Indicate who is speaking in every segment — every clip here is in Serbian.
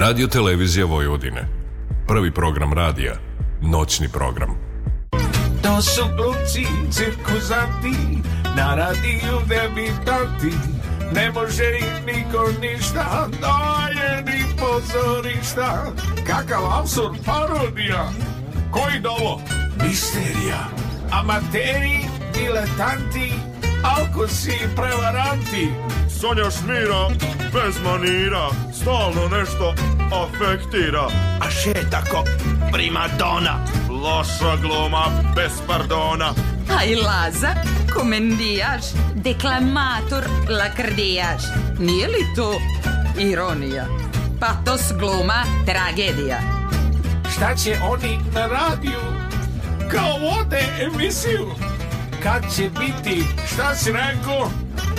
Speaker 1: Radio Televizija Vojvodine. Prvi program radija. Noćni program.
Speaker 2: To su gluci, cirkuzanti, na radiju debitanti. Ne može im niko ništa, daje ni pozorišta. Kakav absurd parodija, koji dolo? Misterija. Amateri, diletanti, alkosi i prevaranti
Speaker 3: Sonja šmira, bez manira Stalno nešto afektira
Speaker 2: A še tako primadona
Speaker 3: Loša gluma, bez pardona
Speaker 4: A i Laza, komendijaš Deklamator, lakrdijaš Nije li to ironija? Patos, gluma, tragedija
Speaker 2: Šta će oni na radiju? Kao vode emisiju Kad će biti?
Speaker 3: Šta si rekao?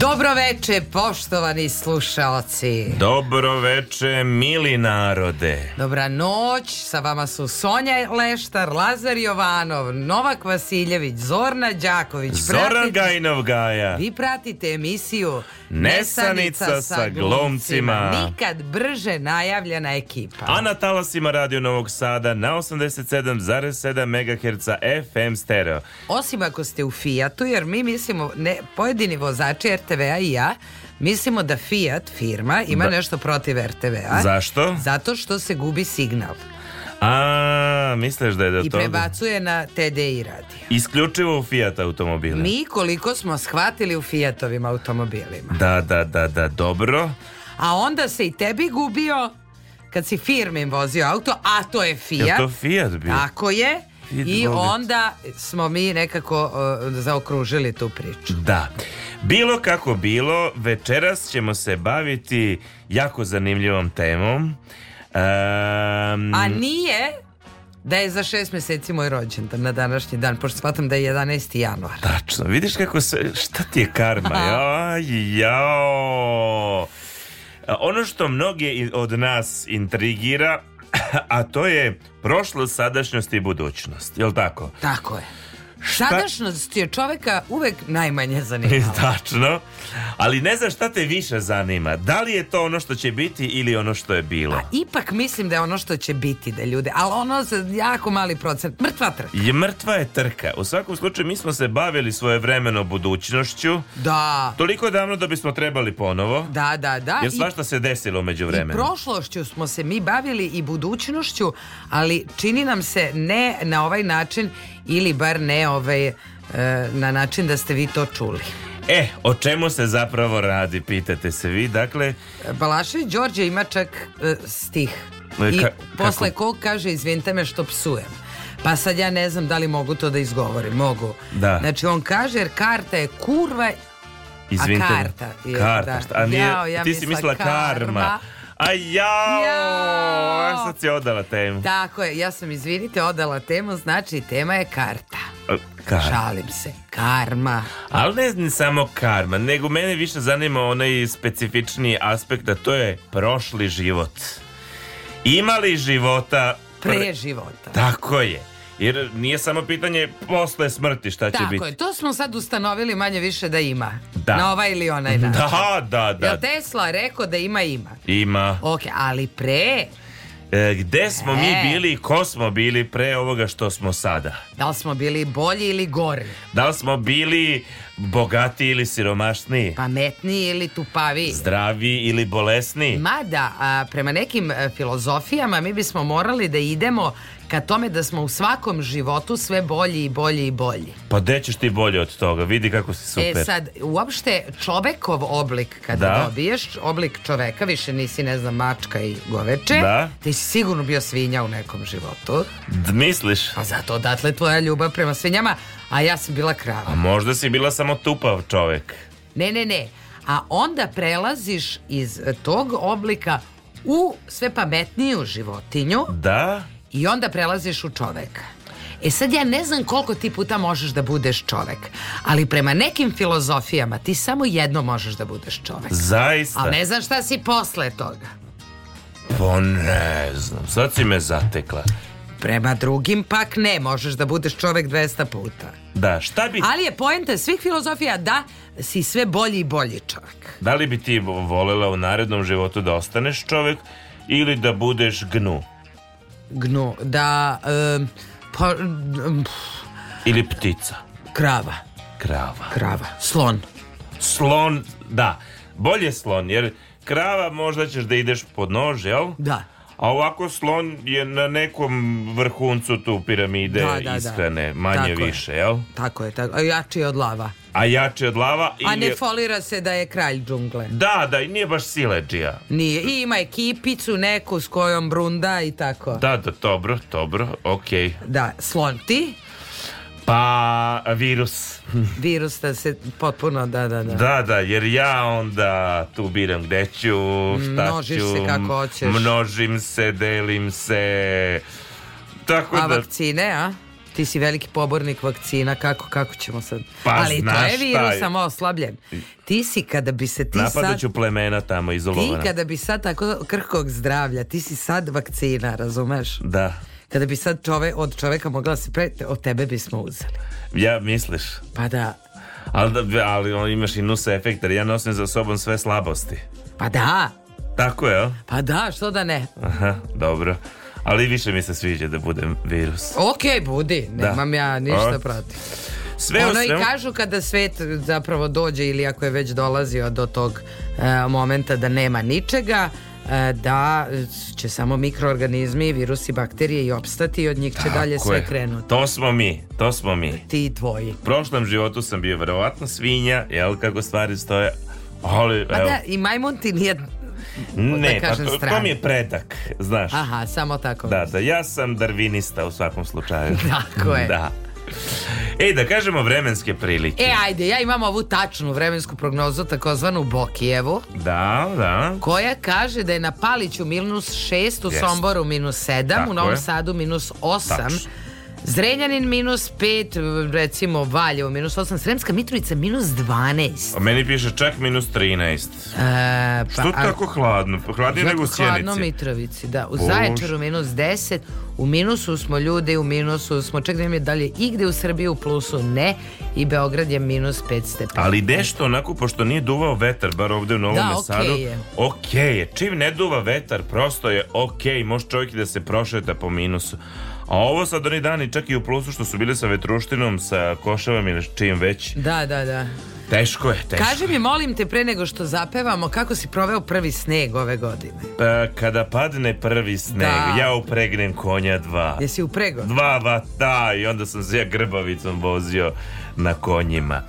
Speaker 4: Dobro veče, poštovani slušaoci.
Speaker 1: Dobro veče, mili narode.
Speaker 4: Dobra noć, sa vama su Sonja Leštar, Lazar Jovanov, Novak Vasiljević, Zorna Đaković.
Speaker 1: Zoran pratite, Gajnov Gaja.
Speaker 4: Vi pratite emisiju Nesanica, Nesanica sa glumcima. Nikad brže najavljena ekipa.
Speaker 1: A na talasima Radio Novog Sada na 87,7 MHz FM stereo.
Speaker 4: Osim ako ste u Fijatu, jer mi mislimo, ne, pojedini vozači, jer RTV-a i ja mislimo da Fiat firma ima da. nešto protiv RTV-a.
Speaker 1: Zašto?
Speaker 4: Zato što se gubi signal.
Speaker 1: A, misliš da je do I
Speaker 4: I prebacuje na TDI radio.
Speaker 1: Isključivo u Fiat automobile.
Speaker 4: Mi koliko smo shvatili u Fiatovim automobilima.
Speaker 1: Da, da, da, da, dobro.
Speaker 4: A onda se i tebi gubio kad si firmin vozio auto, a to je Fiat.
Speaker 1: Je to Fiat
Speaker 4: bio? Tako je. I onda smo mi nekako uh, zaokružili tu priču.
Speaker 1: Da. Bilo kako bilo, večeras ćemo se baviti jako zanimljivom temom.
Speaker 4: Um, A nije da je za šest meseci moj rođendan na današnji dan, pošto shvatam da je 11. januar.
Speaker 1: Tačno, vidiš kako se, šta ti je karma, jaj, jao. Ono što mnoge od nas intrigira, a to je prošlost, sadašnjost i budućnost, je jel tako?
Speaker 4: Tako je. Sadašnjost je čoveka uvek najmanje zanimala.
Speaker 1: Tačno. Ali ne znam šta te više zanima. Da li je to ono što će biti ili ono što je bilo? A
Speaker 4: ipak mislim da je ono što će biti da ljude, ali ono se jako mali procent. Mrtva trka.
Speaker 1: Je mrtva je trka. U svakom slučaju mi smo se bavili svoje vremeno budućnošću.
Speaker 4: Da.
Speaker 1: Toliko davno da bismo trebali ponovo.
Speaker 4: Da, da, da.
Speaker 1: Jer svašta I, se desilo među vremenu. I
Speaker 4: prošlošću smo se mi bavili i budućnošću, ali čini nam se ne na ovaj način ili bar ne ovaj, na način da ste vi to čuli.
Speaker 1: E, o čemu se zapravo radi, pitate se vi, dakle...
Speaker 4: Balašević Đorđe ima čak e, stih. E, ka, I posle kako? kog kaže, izvinite me što psujem. Pa sad ja ne znam da li mogu to da izgovorim, mogu.
Speaker 1: Da.
Speaker 4: Znači on kaže, jer karta je kurva Izvinite. A karta. Je,
Speaker 1: karta da. a nije, Jao, ja ti si mislila karma. karma. A jao, jao. Ja sad si odala temu.
Speaker 4: Tako je, ja sam, izvinite, odala temu, znači tema je karta. E, Kar. Šalim se, karma.
Speaker 1: Ali ne, ne samo karma, nego mene više zanima onaj specifični aspekt, a to je prošli život. Ima li života...
Speaker 4: Pre, pre života.
Speaker 1: Tako je. Jer nije samo pitanje posle smrti šta
Speaker 4: će Tako
Speaker 1: biti.
Speaker 4: Tako je, to smo sad ustanovili manje više da ima. Da. Na ovaj ili onaj način. Da,
Speaker 1: da, da.
Speaker 4: Jel Tesla rekao da ima, ima? Ima. Ok, ali pre... E,
Speaker 1: gde smo e. mi bili i ko smo bili pre ovoga što smo sada?
Speaker 4: Da li smo bili bolji ili gori?
Speaker 1: Da li smo bili Bogati ili siromašni?
Speaker 4: Pametni ili tupavi?
Speaker 1: Zdravi ili bolesni?
Speaker 4: Mada, a, prema nekim e, filozofijama mi bismo morali da idemo ka tome da smo u svakom životu sve bolji i bolji i bolji.
Speaker 1: Pa gde ćeš ti bolje od toga? Vidi kako si e super.
Speaker 4: E sad, uopšte čovekov oblik kada da. dobiješ, oblik čoveka, više nisi ne znam mačka i goveče,
Speaker 1: da.
Speaker 4: ti si sigurno bio svinja u nekom životu.
Speaker 1: D misliš? Pa
Speaker 4: zato odatle tvoja ljubav prema svinjama, a ja sam bila krava.
Speaker 1: A možda si bila samo tupav čovek.
Speaker 4: Ne, ne, ne. A onda prelaziš iz tog oblika u sve pametniju životinju.
Speaker 1: Da.
Speaker 4: I onda prelaziš u čoveka. E sad ja ne znam koliko ti puta možeš da budeš čovek, ali prema nekim filozofijama ti samo jedno možeš da budeš čovek.
Speaker 1: Zaista.
Speaker 4: Ali ne znam šta si posle toga.
Speaker 1: Po pa ne znam, sad si me zatekla.
Speaker 4: Prema drugim pak ne, možeš da budeš čovek 200 puta.
Speaker 1: Da, šta bi...
Speaker 4: Ali je poenta svih filozofija da si sve bolji i bolji čovek.
Speaker 1: Da li bi ti volela u narednom životu da ostaneš čovek ili da budeš gnu?
Speaker 4: Gnu, da...
Speaker 1: Um, pa, um, ili ptica?
Speaker 4: Krava.
Speaker 1: Krava.
Speaker 4: Krava. Slon.
Speaker 1: Slon, da. Bolje slon, jer krava možda ćeš da ideš pod nož, jel?
Speaker 4: Da
Speaker 1: a ovako slon je na nekom vrhuncu tu piramide da, da, istane, da. manje tako više, je. jel?
Speaker 4: Tako je, tako, A jači od lava.
Speaker 1: A jači od lava. I
Speaker 4: a ne je... folira se da je kralj džungle.
Speaker 1: Da, da, i nije baš sileđija.
Speaker 4: Nije, i ima ekipicu neku s kojom brunda i tako.
Speaker 1: Da, da, dobro, dobro, okej. Okay.
Speaker 4: Da, slon ti?
Speaker 1: Pa, virus.
Speaker 4: Virus da se potpuno, da, da, da.
Speaker 1: Da, da, jer ja onda tu biram gde ću, šta Množiš
Speaker 4: ću. se kako hoćeš.
Speaker 1: Množim se, delim se. Tako
Speaker 4: a
Speaker 1: da...
Speaker 4: vakcine, a? Ti si veliki pobornik vakcina, kako, kako ćemo sad? Pa, Ali to je virus, samo oslabljen. Ti si kada bi se ti Napadaću
Speaker 1: sad... plemena tamo, izolovana.
Speaker 4: Ti kada bi sad tako krhkog zdravlja, ti si sad vakcina, razumeš?
Speaker 1: Da.
Speaker 4: Kada bi sad čove, od čoveka mogla da se prete, od tebe bismo uzeli.
Speaker 1: Ja misliš?
Speaker 4: Pa da. da
Speaker 1: ali, da, ali on imaš i nusa efekta, jer ja nosim za sobom sve slabosti.
Speaker 4: Pa da.
Speaker 1: Tako je, ali?
Speaker 4: Pa da, što da ne.
Speaker 1: Aha, dobro. Ali više mi se sviđa da budem virus.
Speaker 4: Ok, budi. Da. Nemam da. ja ništa o. protiv. Sve ono i kažu kada svet zapravo dođe ili ako je već dolazio do tog uh, momenta da nema ničega, E, da će samo mikroorganizmi, virusi, bakterije i opstati i od njih će Tako dalje je. sve krenuti.
Speaker 1: To smo mi, to smo mi.
Speaker 4: Ti tvoji. U
Speaker 1: prošlom životu sam bio verovatno svinja, jel kako stvari stoje,
Speaker 4: ali... Pa evo. da, i majmun ti nije da ne, pa
Speaker 1: to,
Speaker 4: to
Speaker 1: mi je predak, znaš.
Speaker 4: Aha, samo tako.
Speaker 1: Da, da, ja sam darvinista u svakom slučaju.
Speaker 4: tako je.
Speaker 1: Da. E, da kažemo vremenske prilike.
Speaker 4: E, ajde, ja imam ovu tačnu vremensku prognozu, takozvanu Bokijevu.
Speaker 1: Da, da.
Speaker 4: Koja kaže da je na Paliću minus 6, u yes. Somboru minus 7, Tako u Novom Sadu minus 8. Tačno. Zrenjanin minus 5, recimo Valjevo minus 8, Sremska Mitrovica minus 12. A
Speaker 1: meni piše čak minus 13. E, pa, Što tako hladno? Hladnije nego u Sjenici. Hladno
Speaker 4: Mitrovici, da. U Bož. Zaječaru minus 10, u minusu smo ljudi, u minusu smo, čak da im je dalje igde u Srbiji u plusu, ne, i Beograd je minus 5 stepeni.
Speaker 1: Ali dešto onako, pošto nije duvao vetar, bar ovde u Novom da, Sadu, okay je. ok je. Čim ne duva vetar, prosto je ok, može čovjek da se prošeta po minusu. A ovo sad oni dani čak i u plusu što su bile sa vetruštinom, sa košavom ili čim već.
Speaker 4: Da, da, da.
Speaker 1: Teško je, teško.
Speaker 4: Kaži mi, molim te, pre nego što zapevamo, kako si proveo prvi sneg ove godine?
Speaker 1: Pa, kada padne prvi sneg, da. ja upregnem konja dva.
Speaker 4: Jesi uprego?
Speaker 1: Dva vata da, i onda sam se ja grbavicom vozio na konjima.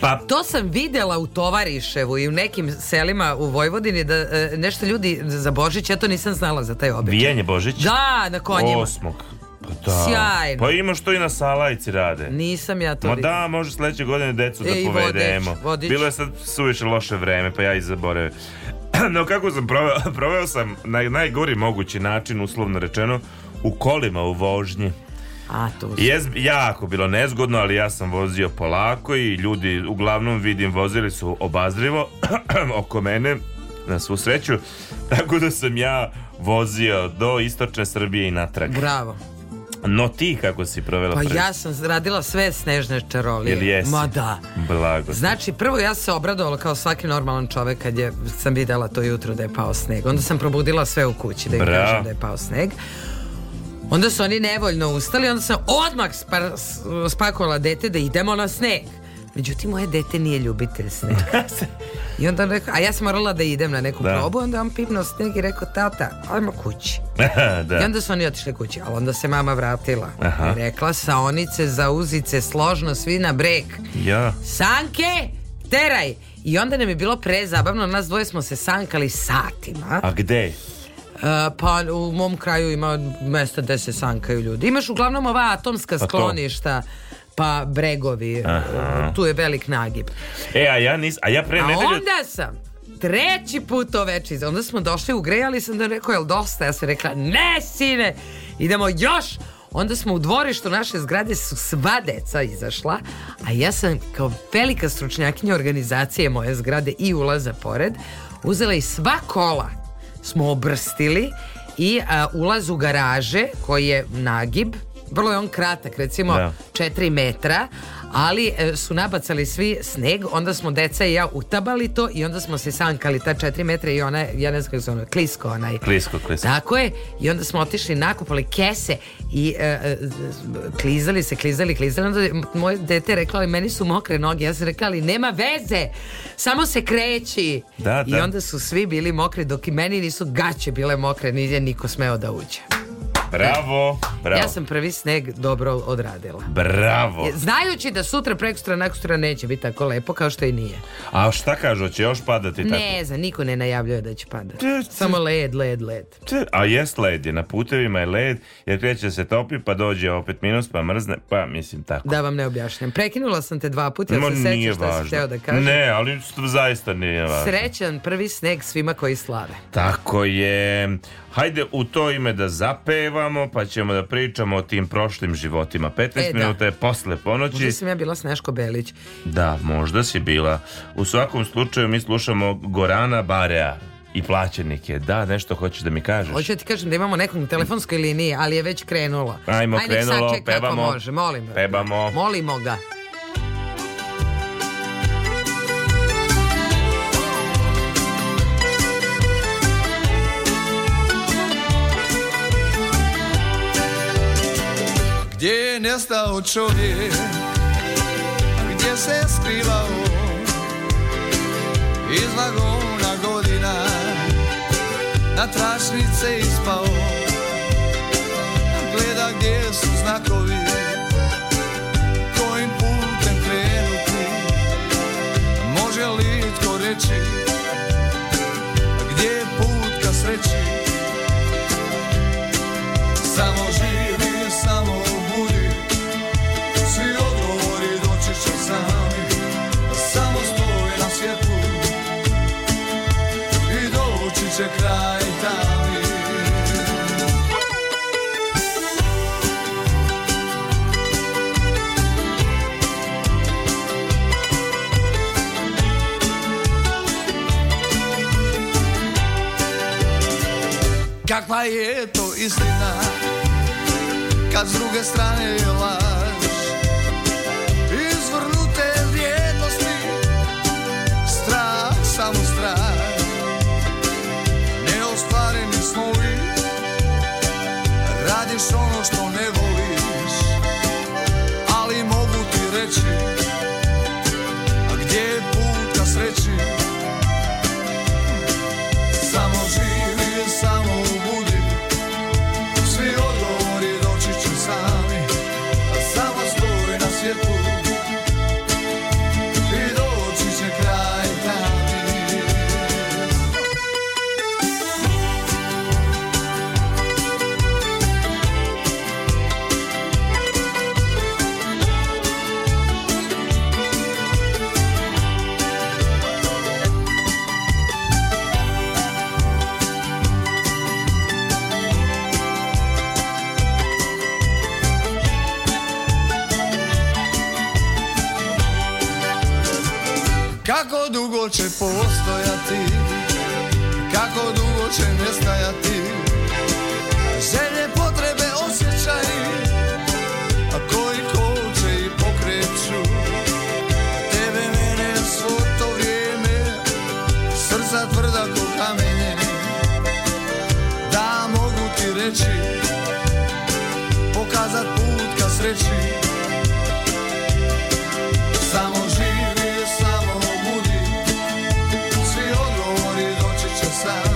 Speaker 4: Pa... To sam videla u Tovariševu i u nekim selima u Vojvodini da e, nešto ljudi za Božić, ja to nisam znala za taj običaj.
Speaker 1: Vijanje Božić?
Speaker 4: Da, na konjima.
Speaker 1: Osmog.
Speaker 4: Pa da. Sjajno.
Speaker 1: Pa ima
Speaker 4: što
Speaker 1: i na Salajci rade.
Speaker 4: Nisam ja
Speaker 1: to Ma da, može sledeće godine decu da Ej, da povedemo. Vodič, vodič. Bilo je sad suviše loše vreme, pa ja i zaboravim. No kako sam proveo, proveo sam na najgori mogući način, uslovno rečeno, u kolima u vožnji.
Speaker 4: A, to
Speaker 1: je jako bilo nezgodno, ali ja sam vozio polako i ljudi, uglavnom vidim, vozili su obazrivo oko mene, na svu sreću, tako da sam ja vozio do istočne Srbije i natrag.
Speaker 4: Bravo.
Speaker 1: No ti kako si provela
Speaker 4: Pa prvi? ja sam radila sve snežne čarolije Ili jesi? Ma da.
Speaker 1: Blago.
Speaker 4: Znači prvo ja se obradovala kao svaki normalan čovek kad je, sam videla to jutro da je pao sneg. Onda sam probudila sve u kući da im Bravo. kažem da je pao sneg. Onda su oni nevoljno ustali, onda sam odmah spakovala dete da idemo na sneg. Međutim, moje dete nije ljubitelj snega. I onda rekao, a ja sam morala da idem na neku da. probu, onda on pipnuo sneg i rekao, tata, ajmo kući. da. I onda su oni otišli kući, ali onda se mama vratila. Aha. I rekla, saonice, zauzice, složno, svi na brek.
Speaker 1: Ja.
Speaker 4: Sanke, teraj! I onda nam je bilo prezabavno, nas dvoje smo se sankali satima.
Speaker 1: A gde? Uh,
Speaker 4: pa u mom kraju ima mesta gde se sankaju ljudi. Imaš uglavnom ova atomska pa skloništa. Atom pa bregovi. Aha. Tu je velik nagib.
Speaker 1: E, a ja, nis, a ja pre nedelju...
Speaker 4: onda sam treći put to veče. Onda smo došli, ugrejali sam da rekao, jel dosta? Ja sam rekla, ne sine, idemo još onda smo u dvorištu naše zgrade su sva deca izašla, a ja sam kao velika stručnjakinja organizacije moje zgrade i ulaza pored, uzela i sva kola smo obrstili i a, ulaz u garaže koji je nagib vrlo je on kratak, recimo da. 4 metra, ali e, su nabacali svi sneg, onda smo deca i ja utabali to i onda smo se sankali ta 4 metra i ona, ja ne znam kako se ono, klisko onaj.
Speaker 1: Klisko,
Speaker 4: klisko. Tako je, i onda smo otišli, nakupali kese i e, e klizali se, klizali, klizali, onda je moje dete rekla, ali meni su mokre noge, ja sam rekla, ali nema veze, samo se kreći.
Speaker 1: Da, da.
Speaker 4: I onda su svi bili mokri, dok i meni nisu gaće bile mokre, nije niko smeo da uđe.
Speaker 1: Bravo, bravo.
Speaker 4: Ja sam prvi sneg dobro odradila.
Speaker 1: Bravo.
Speaker 4: Znajući da sutra, prekosutra, nakosutra neće biti tako lepo kao što i nije.
Speaker 1: A šta kažu, će još padati
Speaker 4: tako? Ne znam, niko ne najavljuje da će padati. Samo led, led, led.
Speaker 1: A jest led, je na putevima je led, jer kreće da se topi, pa dođe opet minus, pa mrzne, pa mislim tako.
Speaker 4: Da vam ne objašnjam. Prekinula sam te dva puta, ja se sećam šta si hteo da kažem.
Speaker 1: Ne, ali zaista nije važno.
Speaker 4: Srećan prvi sneg svima koji slave.
Speaker 1: Tako je. Hajde u to ime da zapevamo, pa ćemo da pričamo o tim prošlim životima. 15 e, da. minuta da. je posle ponoći.
Speaker 4: Možda sam ja bila Sneško Belić.
Speaker 1: Da, možda si bila. U svakom slučaju mi slušamo Gorana Barea i plaćenik je. Da, nešto hoćeš da mi kažeš.
Speaker 4: Hoću da ti kažem da imamo nekog na telefonskoj liniji, ali je već krenulo.
Speaker 1: Ajmo, Ajde, krenulo, saček, pevamo. Može.
Speaker 4: Molim. Pevamo. Molimo ga.
Speaker 2: kde je nestao a kde se skrivao Iz vagóna godina, na tračnice a Gleda kde sú znakovi priče kraj tami Kakva je to istina Kad s druge strane je laž So. dugo će postojati Kako dugo će nestajati Želje, potrebe, osjećaj A koji koče i pokreću Tebe, mene, svo to vrijeme Srca tvrda ko kamenje Da mogu ti reći Pokazat put ka sreći just out.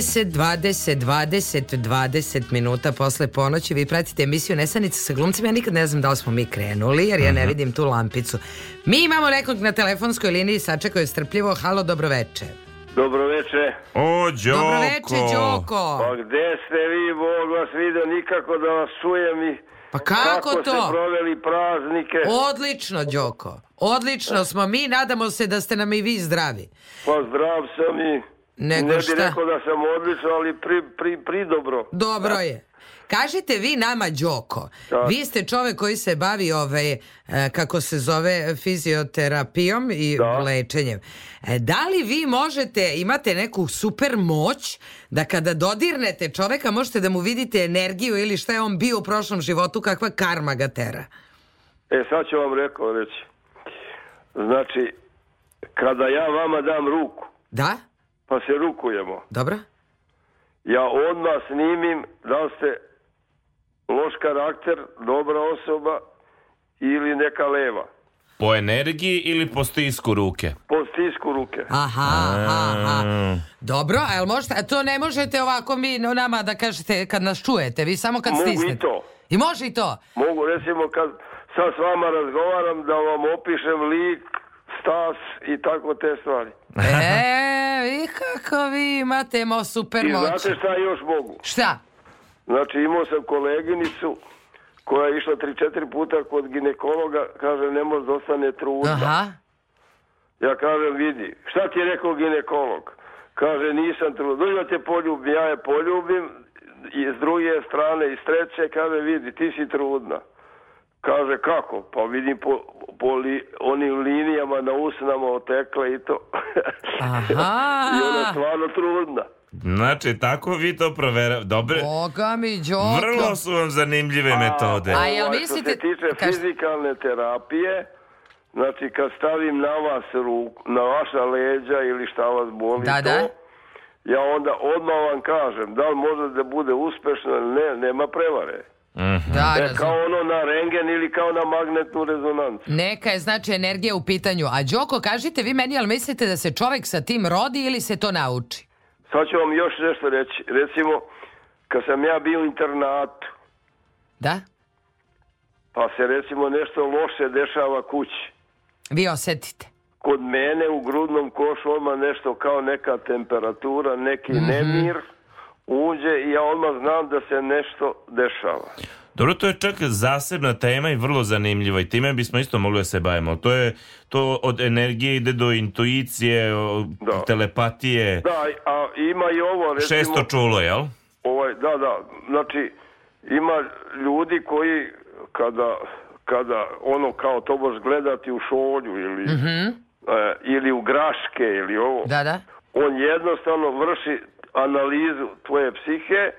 Speaker 4: 20, 20, 20, 20 minuta posle ponoći vi pratite emisiju Nesanica sa glumcima. Ja nikad ne znam da li smo mi krenuli jer ja ne mhm. vidim tu lampicu. Mi imamo nekog na telefonskoj liniji, sačekao strpljivo. Halo, dobroveče.
Speaker 5: Dobroveče.
Speaker 1: O, Đoko. Dobroveče,
Speaker 4: Đoko.
Speaker 5: Pa gde ste vi, Bog vas vidio, nikako da vas čujem i...
Speaker 4: Pa kako,
Speaker 5: kako
Speaker 4: to? Kako
Speaker 5: ste proveli praznike?
Speaker 4: Odlično, Đoko. Odlično smo mi, nadamo se da ste nam i vi zdravi.
Speaker 5: Pa zdrav sam i Nego ne bih rekao da sam odlično, ali pri, pri, pri dobro.
Speaker 4: Dobro je. Kažite vi nama, Đoko, da. vi ste čovek koji se bavi ove, e, kako se zove, fizioterapijom i da. lečenjem. E, da li vi možete, imate neku super moć da kada dodirnete čoveka možete da mu vidite energiju ili šta je on bio u prošlom životu, kakva karma ga tera?
Speaker 5: E, sad ću vam rekao reći. Znači, kada ja vama dam ruku,
Speaker 4: da?
Speaker 5: pa se rukujemo.
Speaker 4: Dobro.
Speaker 5: Ja odmah snimim da ste loš karakter, dobra osoba ili neka leva.
Speaker 1: Po energiji ili po stisku ruke?
Speaker 5: Po stisku ruke.
Speaker 4: Aha, aha, aha. Dobro, a jel možete, to ne možete ovako mi nama da kažete kad nas čujete, vi samo kad Mogu stisnete.
Speaker 5: Mogu i to.
Speaker 4: I može i to?
Speaker 5: Mogu, recimo kad sad s vama razgovaram da vam opišem lik stas i tako te stvari.
Speaker 4: E, vi kako vi imate imao super moć.
Speaker 5: I znate šta još mogu?
Speaker 4: Šta?
Speaker 5: Znači imao sam koleginicu koja je išla 3-4 puta kod ginekologa, kaže ne može da ostane trudna. Aha. Ja kažem vidi, šta ti je rekao ginekolog? Kaže nisam trudna, dođi da te poljubim, ja je poljubim, i s druge strane i s treće, kaže vidi ti si trudna. Kaže kako? Pa vidim po, po li, onim linijama na usnama otekla i to. Aha! I ona je stvarno trudna.
Speaker 1: Znači, tako vi to proveravate. Dobre.
Speaker 4: Boga mi,
Speaker 1: Đoko. Vrlo su vam zanimljive
Speaker 4: a,
Speaker 1: metode.
Speaker 5: A, jel
Speaker 4: mislite...
Speaker 5: Što se tiče kaš... fizikalne terapije, znači, kad stavim na vas ruku, na vaša leđa ili šta vas boli da, da. to, da. ja onda odmah vam kažem, da li može da bude uspešno ili ne, nema prevare.
Speaker 4: Mm-hmm. Da, e,
Speaker 5: kao ono na rengen ili kao na magnetnu rezonancu.
Speaker 4: Neka je znači energija u pitanju. A Đoko, kažite vi meni, ali mislite da se čovek sa tim rodi ili se to nauči?
Speaker 5: Sad ću vam još nešto reći. Recimo, kad sam ja bio internat,
Speaker 4: Da?
Speaker 5: Pa se recimo nešto loše dešava kući.
Speaker 4: Vi osetite?
Speaker 5: Kod mene u grudnom košu odmah nešto kao neka temperatura, neki mm-hmm. nemir uđe i ja odmah znam da se nešto dešava.
Speaker 1: Dobro, to je čak zasebna tema i vrlo zanimljiva i time bismo isto mogli da se bavimo. To je to od energije ide do intuicije, da. telepatije.
Speaker 5: Da, a ima i ovo,
Speaker 1: recimo... Šesto čulo, jel?
Speaker 5: Ovaj, da, da, znači ima ljudi koji kada, kada ono kao to tobož gledati u šolju ili, mm -hmm. e, ili u graške ili ovo,
Speaker 4: da, da.
Speaker 5: on jednostavno vrši analizu tvoje psihe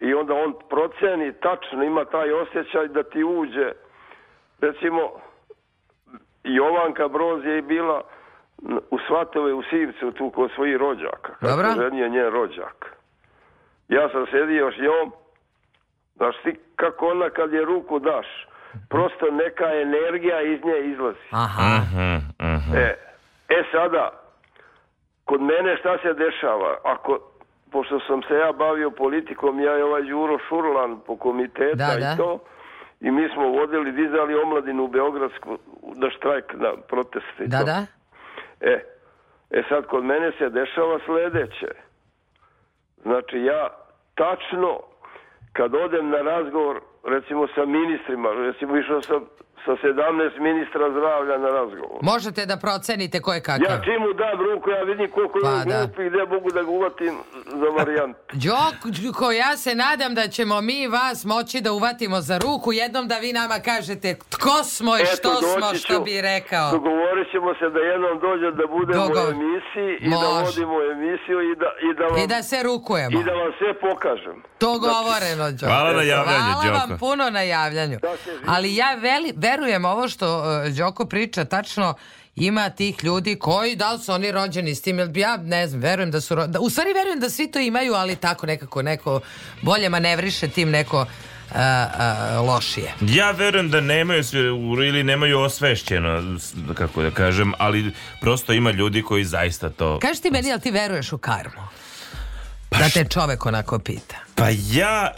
Speaker 5: i onda on proceni tačno, ima taj osjećaj da ti uđe. Recimo, Jovanka Broz je bila u Svatove u Sivcu tu kod svojih rođaka.
Speaker 4: Dobro. Ženio
Speaker 5: njen rođak. Ja sam sedio s njom, znaš ti kako ona kad je ruku daš, prosto neka energija iz nje izlazi.
Speaker 1: Aha. aha, aha.
Speaker 5: E, e sada, Kod mene šta se dešava? Ako pošto sam se ja bavio politikom, ja i ovaj Đuro Šurlan po komiteta da, da. i to, i mi smo vodili, dizali omladinu u Beogradsku na štrajk, na proteste.
Speaker 4: Da, to. da.
Speaker 5: E, e sad kod mene se dešava sledeće. Znači ja tačno kad odem na razgovor recimo sa ministrima, recimo išao sam sa 17 ministra zdravlja na razgovor.
Speaker 4: Možete da procenite ko je kakav.
Speaker 5: Ja čim mu dam ruku, ja vidim koliko pa, je da. i gde mogu da ga uvatim za varijant.
Speaker 4: Đoko, ja se nadam da ćemo mi vas moći da uvatimo za ruku jednom da vi nama kažete tko smo i Eto, što smo, što bi rekao.
Speaker 5: Dogovorit ćemo se da jednom dođe da budemo Dogo... u emisiji i da Može. da vodimo emisiju i da,
Speaker 4: i
Speaker 5: da, vam,
Speaker 4: I da se
Speaker 5: rukujemo. I da vam sve pokažem.
Speaker 4: Dogovoreno, Đoko. Hvala na
Speaker 1: javljanju, Đoko. Hvala
Speaker 4: vam puno na javljanju.
Speaker 1: Da
Speaker 4: Ali ja veli, veli verujem ovo što uh, Đoko priča, tačno ima tih ljudi koji, da li su oni rođeni s tim, ja ne znam, verujem da su, da, u stvari verujem da svi to imaju, ali tako nekako neko bolje manevriše tim neko a, e, a, e, lošije.
Speaker 1: Ja verujem da nemaju sve, ili nemaju osvešćeno, kako da kažem, ali prosto ima ljudi koji zaista to...
Speaker 4: Kaži ti meni, jel ti veruješ u karmu? Pa da te čovek onako pita.
Speaker 1: Pa ja, ja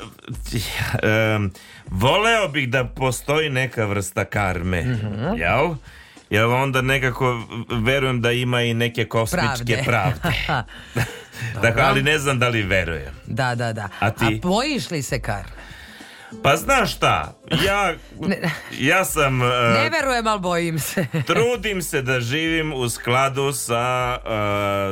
Speaker 1: um, voleo bih da postoji neka vrsta karme, mm -hmm. jel? Jer onda nekako verujem da ima i neke kosmičke pravde. pravde. dakle, ali ne znam da li verujem.
Speaker 4: Da, da, da.
Speaker 1: A, ti?
Speaker 4: A bojiš li se karme?
Speaker 1: Pa znaš šta, ja, ja sam...
Speaker 4: Uh, ne verujem, ali bojim se.
Speaker 1: trudim se da živim u skladu sa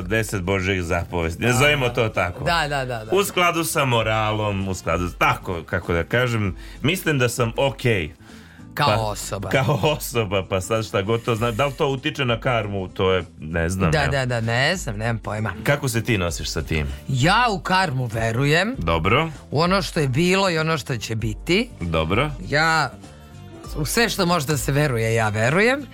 Speaker 1: uh, deset Božih zapovesti. Ne da. zovemo to tako.
Speaker 4: Da, da, da, da.
Speaker 1: U skladu sa moralom, u skladu... Tako, kako da kažem. Mislim da sam okej. Okay.
Speaker 4: Kao pa, osoba.
Speaker 1: Kao osoba, pa sad šta god to zna. Da li to utiče na karmu, to je, ne znam.
Speaker 4: Da,
Speaker 1: ja.
Speaker 4: da, da, ne znam, nemam pojma.
Speaker 1: Kako se ti nosiš sa tim?
Speaker 4: Ja u karmu verujem.
Speaker 1: Dobro.
Speaker 4: U ono što je bilo i ono što će biti.
Speaker 1: Dobro.
Speaker 4: Ja, u sve što može da se veruje, ja verujem.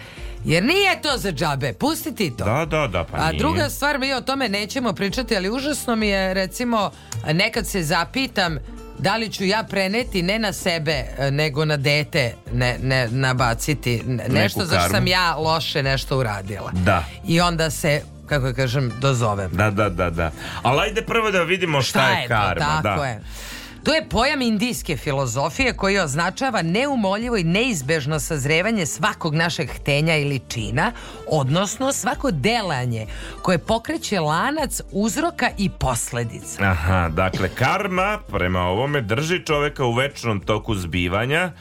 Speaker 4: Jer nije to za džabe, pusti ti to.
Speaker 1: Da, da, da, pa nije.
Speaker 4: A druga stvar, mi o tome nećemo pričati, ali užasno mi je, recimo, nekad se zapitam da li ću ja preneti ne na sebe e, nego na dete ne, ne nabaciti nešto za što sam ja loše nešto uradila.
Speaker 1: Da.
Speaker 4: I onda se kako kažem dozovem.
Speaker 1: Da, da, da, da. Ali ajde prvo da vidimo šta, šta je, je karma, to, da. tako da. Je.
Speaker 4: To je pojam indijske filozofije koji označava neumoljivo i neizbežno sazrevanje svakog našeg htenja ili čina, odnosno svako delanje koje pokreće lanac uzroka i posledica.
Speaker 1: Aha, dakle karma prema ovome drži čoveka u večnom toku zbivanja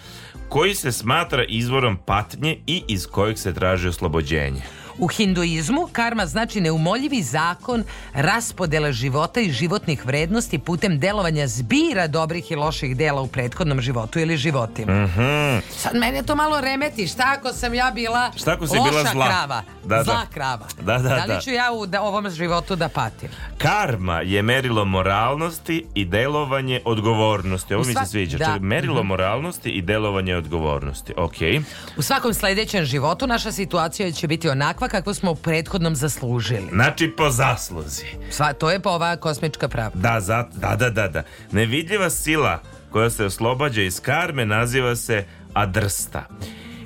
Speaker 1: koji se smatra izvorom patnje i iz kojeg se traži oslobođenje.
Speaker 4: U hinduizmu karma znači neumoljivi zakon raspodela života i životnih vrednosti putem delovanja zbira dobrih i loših dela u prethodnom životu ili životima. Mm -hmm. Sad mene to malo remeti. Šta ako sam ja bila
Speaker 1: Šta ako
Speaker 4: si loša
Speaker 1: bila zla?
Speaker 4: krava? Da, da. zla da. krava.
Speaker 1: Da, da, da li
Speaker 4: da. ću ja u da, ovom životu da patim?
Speaker 1: Karma je merilo moralnosti i delovanje odgovornosti. Ovo mi se sviđa. Da. Čak, merilo mhm. moralnosti i delovanje odgovornosti. Ok.
Speaker 4: U svakom sledećem životu naša situacija će biti onakva kakvo smo u prethodnom zaslužili.
Speaker 1: Znači po zasluzi.
Speaker 4: Sva, to je po ova kosmička pravda.
Speaker 1: Da, za, da, da, da, da. Nevidljiva sila koja se oslobađa iz karme naziva se adrsta.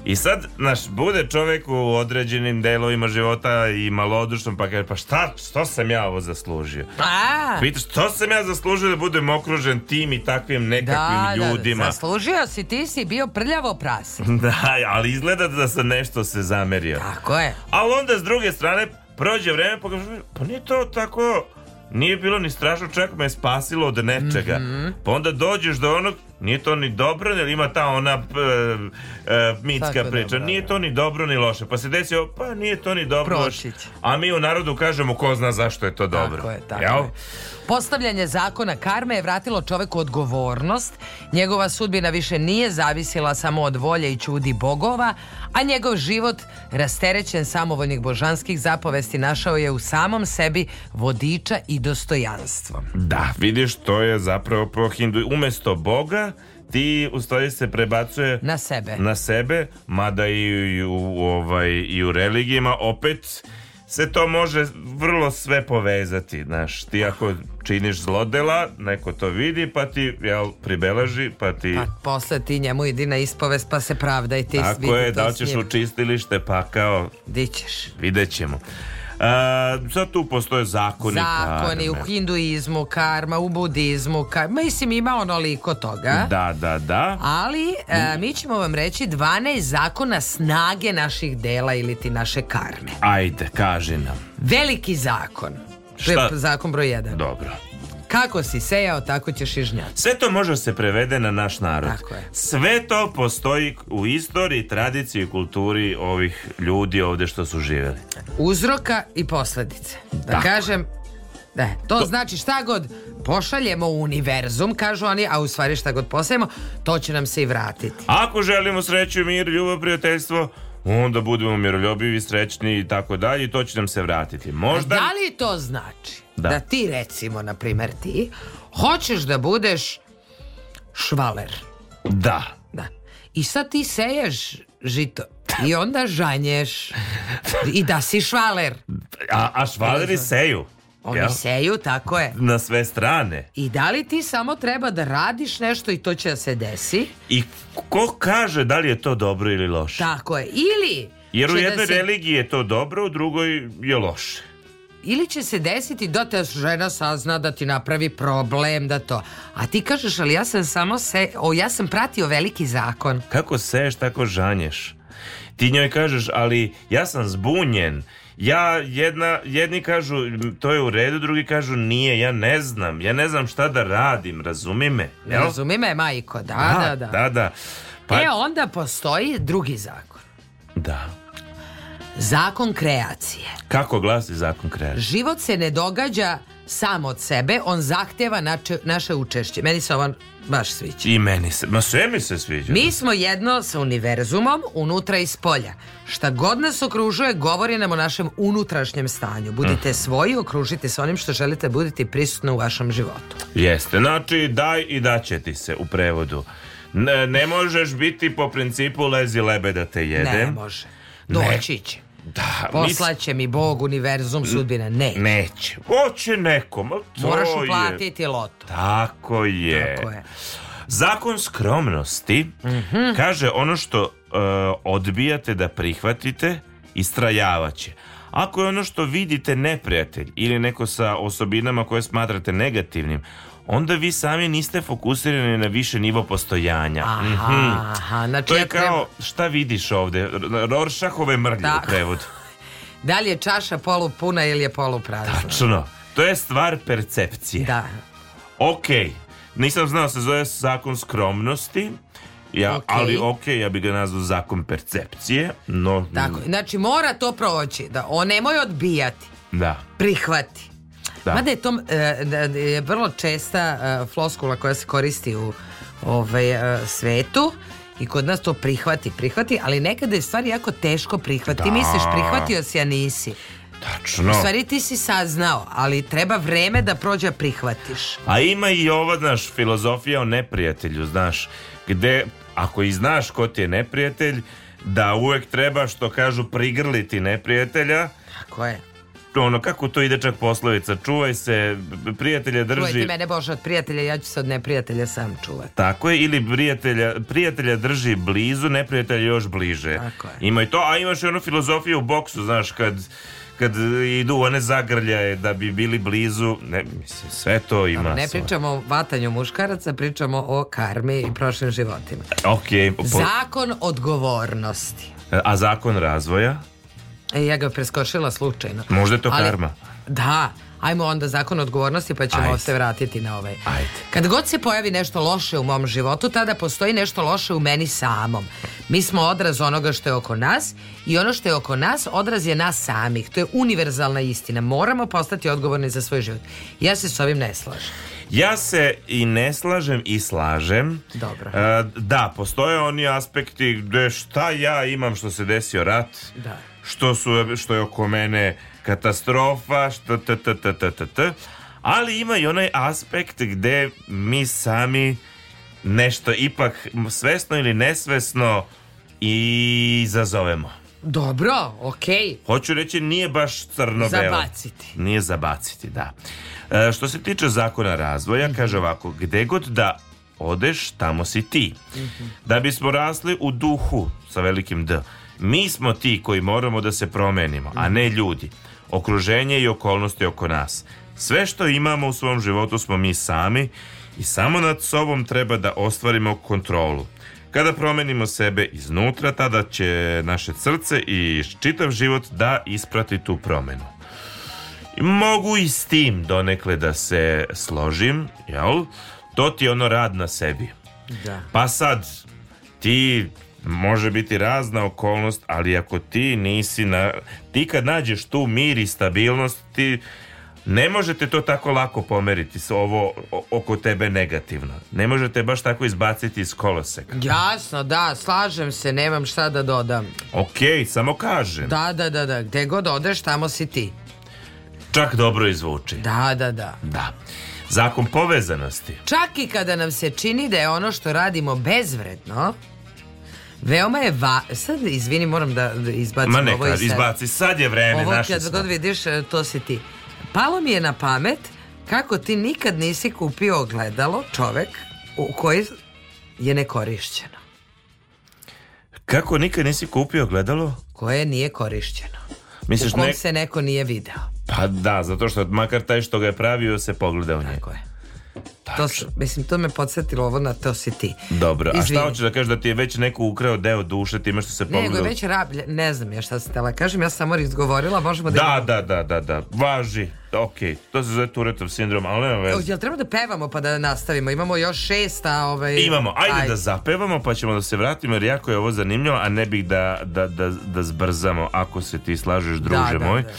Speaker 1: I sad, naš, bude čovjek u određenim delovima života i malodušnom, pa kaže, pa šta, što sam ja ovo zaslužio?
Speaker 4: A. Pita,
Speaker 1: što sam ja zaslužio da budem okružen tim i takvim nekakvim da, da ljudima? Da,
Speaker 4: zaslužio si, ti si bio prljavo pras.
Speaker 1: da, ali izgleda da sam nešto se zamerio.
Speaker 4: Tako je.
Speaker 1: Ali onda, s druge strane, prođe vreme, pa kaže, pa nije to tako... Nije bilo ni strašno, čak me je spasilo od nečega. Mm -hmm. Pa onda dođeš do onog Nije to ni dobro, jer ima ta ona uh, uh, mitska Tako priča. Dobro, da, da, nije da. to ni dobro ni loše. Pa se desio, pa nije to ni dobro. Pročić. A mi u narodu kažemo ko zna zašto je to dobro.
Speaker 4: Tako je, tako Jel? je. Postavljanje zakona karme je vratilo čoveku odgovornost. Njegova sudbina više nije zavisila samo od volje i čudi bogova, a njegov život, rasterećen samovoljnih božanskih zapovesti, našao je u samom sebi vodiča i dostojanstvo.
Speaker 1: Da, vidiš, to je zapravo po hindu... Umesto boga, ti u stvari se prebacuje
Speaker 4: na sebe.
Speaker 1: Na sebe, mada i u ovaj i u religijama opet se to može vrlo sve povezati, znaš, ti ako činiš zlodela, neko to vidi, pa ti jel, pribeleži, pa ti... Pa
Speaker 4: posle ti njemu idi na ispovest, pa se pravda i ti
Speaker 1: Tako je, da li ćeš u čistilište, pa kao...
Speaker 4: Di
Speaker 1: ćeš. ćemo sad tu postoje zakoni. Zakoni
Speaker 4: karme. u hinduizmu, karma, u budizmu.
Speaker 1: Karma.
Speaker 4: Mislim, ima onoliko toga.
Speaker 1: Da, da, da.
Speaker 4: Ali e, mm. mi ćemo vam reći 12 zakona snage naših dela ili ti naše karme.
Speaker 1: Ajde, kaži nam.
Speaker 4: Veliki zakon. Šta? Zakon broj 1.
Speaker 1: Dobro.
Speaker 4: Kako si sejao, tako ćeš i žnjati.
Speaker 1: Sve to može da se prevede na naš narod.
Speaker 4: Tako je.
Speaker 1: Sve to postoji u istoriji, tradiciji i kulturi ovih ljudi ovde što su živeli.
Speaker 4: Uzroka i posledice. Da tako. kažem, da, to, to znači šta god pošaljemo u univerzum, kažu oni, a u stvari šta god posajemo, to će nam se i vratiti.
Speaker 1: Ako želimo sreću, mir, ljubav, prijateljstvo, onda budemo miroljubivi, srećni i tako dalje i to će nam se vratiti. Možda...
Speaker 4: A da li to znači
Speaker 1: Da.
Speaker 4: da ti recimo, na primer ti, hoćeš da budeš švaler.
Speaker 1: Da. Da.
Speaker 4: I sad ti seješ žito i onda žanješ i da si švaler.
Speaker 1: A, a švaleri seju.
Speaker 4: Oni ja. seju, tako je.
Speaker 1: Na sve strane.
Speaker 4: I da li ti samo treba da radiš nešto i to će da se desi?
Speaker 1: I ko kaže da li je to dobro ili loše?
Speaker 4: Tako je. Ili...
Speaker 1: Jer u da jednoj da si... religiji je to dobro, u drugoj je loše
Speaker 4: ili će se desiti da te žena sazna da ti napravi problem da to. A ti kažeš ali ja sam samo se o ja sam pratio veliki zakon.
Speaker 1: Kako seš tako žanješ. Ti njoj kažeš ali ja sam zbunjen. Ja jedna, jedni kažu to je u redu, drugi kažu nije, ja ne znam, ja ne znam šta da radim, razumi me.
Speaker 4: Jel? Razumi me majko, da, da, da.
Speaker 1: da. da, da.
Speaker 4: Pa... E onda postoji drugi zakon.
Speaker 1: Da.
Speaker 4: Zakon kreacije.
Speaker 1: Kako glasi zakon kreacije?
Speaker 4: Život se ne događa sam od sebe, on zahteva nače, naše učešće. Meni se ovo baš sviđa.
Speaker 1: I meni se, ma sve mi se sviđa.
Speaker 4: Mi smo jedno sa univerzumom, unutra i spolja. Šta god nas okružuje, govori nam o našem unutrašnjem stanju. Budite uh mhm. -huh. svoji, okružite se onim što želite buditi prisutno u vašem životu.
Speaker 1: Jeste, znači daj i daće ti se u prevodu. Ne, ne možeš biti po principu lezi lebe da te jedem.
Speaker 4: Ne može. Doći će.
Speaker 1: Da,
Speaker 4: Poslaće mi Bog, univerzum, sudbina. Ne. Neće.
Speaker 1: Hoće nekom.
Speaker 4: Moraš uplatiti
Speaker 1: je.
Speaker 4: loto.
Speaker 1: Tako je. Tako je. Zakon skromnosti mm -hmm. kaže ono što uh, odbijate da prihvatite, istrajavaće. Ako je ono što vidite neprijatelj ili neko sa osobinama koje smatrate negativnim, onda vi sami niste fokusirani na više nivo postojanja.
Speaker 4: Aha, mm -hmm. aha znači
Speaker 1: to je ja treba... kao šta vidiš ovde? Rorschachove mrlje da. u prevodu.
Speaker 4: da li je čaša polupuna ili je poluprazna?
Speaker 1: Tačno. To je stvar percepcije.
Speaker 4: Da.
Speaker 1: Ok, nisam znao se zove zakon skromnosti, ja, okay. ali ok, ja bih ga nazvao zakon percepcije, no...
Speaker 4: Tako, znači mora to proći, da on nemoj odbijati.
Speaker 1: Da.
Speaker 4: Prihvati. Da. Mada je to e, da, da je vrlo česta e, floskula koja se koristi u ovaj, e, svetu i kod nas to prihvati, prihvati, ali nekada je stvari jako teško prihvati. Da. Ti misliš prihvatio si, a nisi.
Speaker 1: Tačno.
Speaker 4: U stvari ti si saznao, ali treba vreme da prođe prihvatiš.
Speaker 1: A ima i ova, znaš, filozofija o neprijatelju, znaš, gde ako i znaš ko ti je neprijatelj, da uvek treba, što kažu, prigrliti neprijatelja.
Speaker 4: Tako je
Speaker 1: ono, kako to ide čak poslovica, čuvaj se, prijatelje drži... Čuvaj
Speaker 4: ti mene Bože od prijatelja, ja ću se od neprijatelja sam čuvati.
Speaker 1: Tako je, ili prijatelja, prijatelja drži blizu, neprijatelja još bliže.
Speaker 4: Tako je.
Speaker 1: Ima i to, a imaš i onu filozofiju u boksu, znaš, kad kad idu one zagrljaje da bi bili blizu, ne, mislim, sve to ima. Dobro,
Speaker 4: ne pričamo o vatanju muškaraca, pričamo o karmi i prošlim životima.
Speaker 1: Okay,
Speaker 4: po... Zakon odgovornosti.
Speaker 1: A zakon razvoja?
Speaker 4: E, ja ga preskočila slučajno.
Speaker 1: Možda je to Ali, karma.
Speaker 4: Da, ajmo onda zakon odgovornosti pa ćemo Ajde. se vratiti na ovaj.
Speaker 1: Ajde.
Speaker 4: Kad god se pojavi nešto loše u mom životu, tada postoji nešto loše u meni samom. Mi smo odraz onoga što je oko nas i ono što je oko nas odraz je nas samih. To je univerzalna istina. Moramo postati odgovorni za svoj život. Ja se s ovim ne slažem.
Speaker 1: Ja se i ne slažem i slažem.
Speaker 4: Dobro.
Speaker 1: E, da, postoje oni aspekti gde šta ja imam što se desio rat.
Speaker 4: Da
Speaker 1: što, su, što je oko mene katastrofa, što t, t, t, t, t, t. Ali ima i onaj aspekt gde mi sami nešto ipak svesno ili nesvesno i zazovemo.
Speaker 4: Dobro, okej. Okay.
Speaker 1: Hoću reći nije baš crno
Speaker 4: belo. Zabaciti.
Speaker 1: Nije zabaciti, da. E, što se tiče zakona razvoja, mm -hmm. kaže ovako, gde god da odeš, tamo si ti. Mm -hmm. Da bismo rasli u duhu sa velikim D Mi smo ti koji moramo da se promenimo, a ne ljudi. Okruženje i okolnosti oko nas. Sve što imamo u svom životu smo mi sami i samo nad sobom treba da ostvarimo kontrolu. Kada promenimo sebe iznutra, tada će naše srce i čitav život da isprati tu promenu. Mogu i s tim donekle da se složim, jel? To ti je ono rad na sebi. Da. Pa sad, ti može biti razna okolnost, ali ako ti nisi na... Ti kad nađeš tu mir i stabilnost, ti ne možete to tako lako pomeriti s ovo oko tebe negativno. Ne možete baš tako izbaciti iz koloseka.
Speaker 4: Jasno, da, slažem se, nemam šta da dodam.
Speaker 1: Okej, okay, samo kažem.
Speaker 4: Da, da, da, da, gde god odeš, tamo si ti.
Speaker 1: Čak dobro izvuči.
Speaker 4: Da, da, da.
Speaker 1: Da. Zakon povezanosti.
Speaker 4: Čak i kada nam se čini da je ono što radimo bezvredno, Veoma je va... Sad, izvini, moram da, da izbacim Ma neka, ovo i sad.
Speaker 1: izbaci, sad je vreme,
Speaker 4: ovo
Speaker 1: kad
Speaker 4: god vidiš, e, to si ti. Palo mi je na pamet kako ti nikad nisi kupio ogledalo, čovek, u koji je nekorišćeno.
Speaker 1: Kako nikad nisi kupio ogledalo?
Speaker 4: Koje nije korišćeno. Misliš, u kom nek... se neko nije video.
Speaker 1: Pa da, zato što makar taj što ga je pravio se pogleda u
Speaker 4: njega. To su, mislim, to me podsjetilo ovo na to si ti.
Speaker 1: Dobro, a šta hoćeš da kažeš da ti je već neko ukrao deo duše time što se pogledao?
Speaker 4: Nego je
Speaker 1: već
Speaker 4: rablja, ne znam ja šta se tela kažem, ja sam samo izgovorila, možemo da...
Speaker 1: Da, da, da, da, da, važi. Ok, to se zove Turetov sindrom, ali nema veze.
Speaker 4: Jel treba da pevamo pa da nastavimo? Imamo još šest, a ovaj...
Speaker 1: Imamo, ajde, ajde, da zapevamo pa ćemo da se vratimo jer jako je ovo zanimljivo, a ne bih da, da, da, da zbrzamo ako se ti slažeš, da, druže da, moj. Da.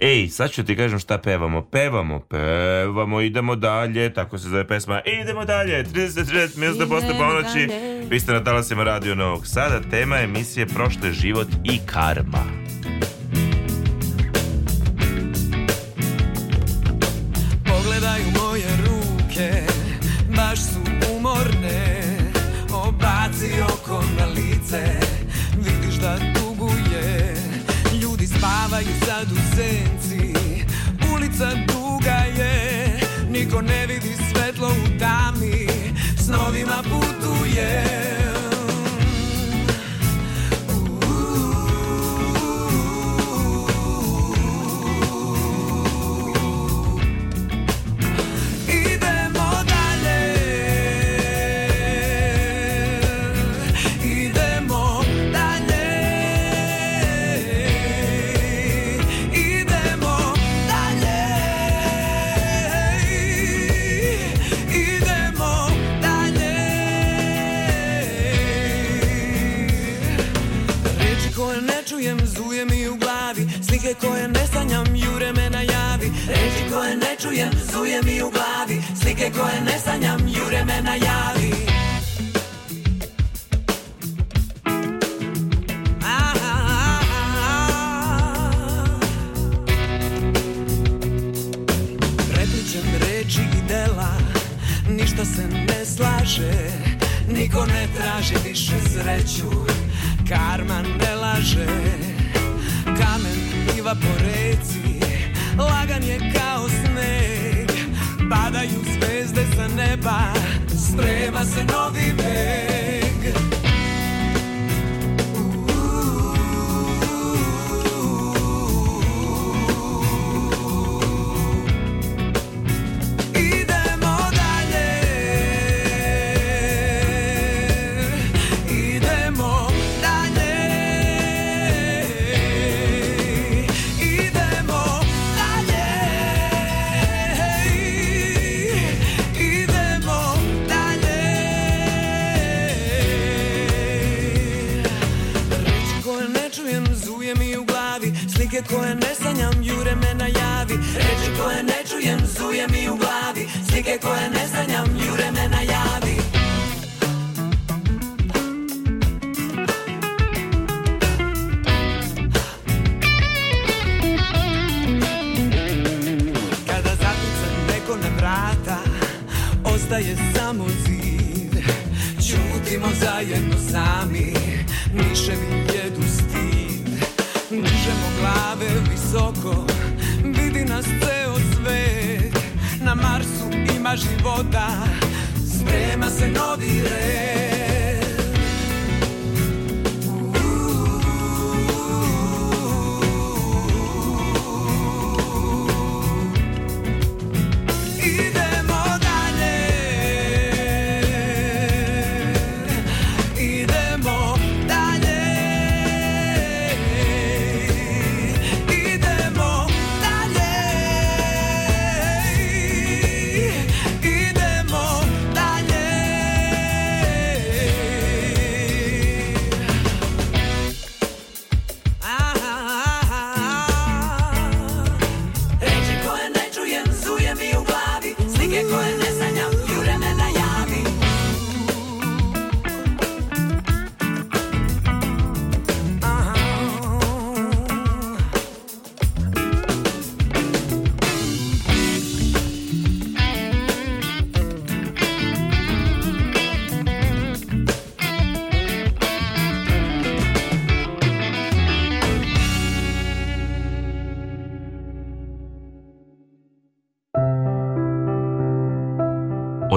Speaker 1: Ej, sad ću ti kažem šta pevamo. Pevamo, pevamo, idemo dalje. Tako se zove pesma. Idemo dalje. 33 minuta posle ponoći. Vi ste na talasima Radio Novog Sada. Tema emisije Prošle život i karma.
Speaker 6: Pogledaj u moje ruke, baš su umorne. Obaci oko na lice, vidiš da tuguje. Ljudi spavaju sad u ulica duga je Niko ne vidi svetlo u tami S novima putuje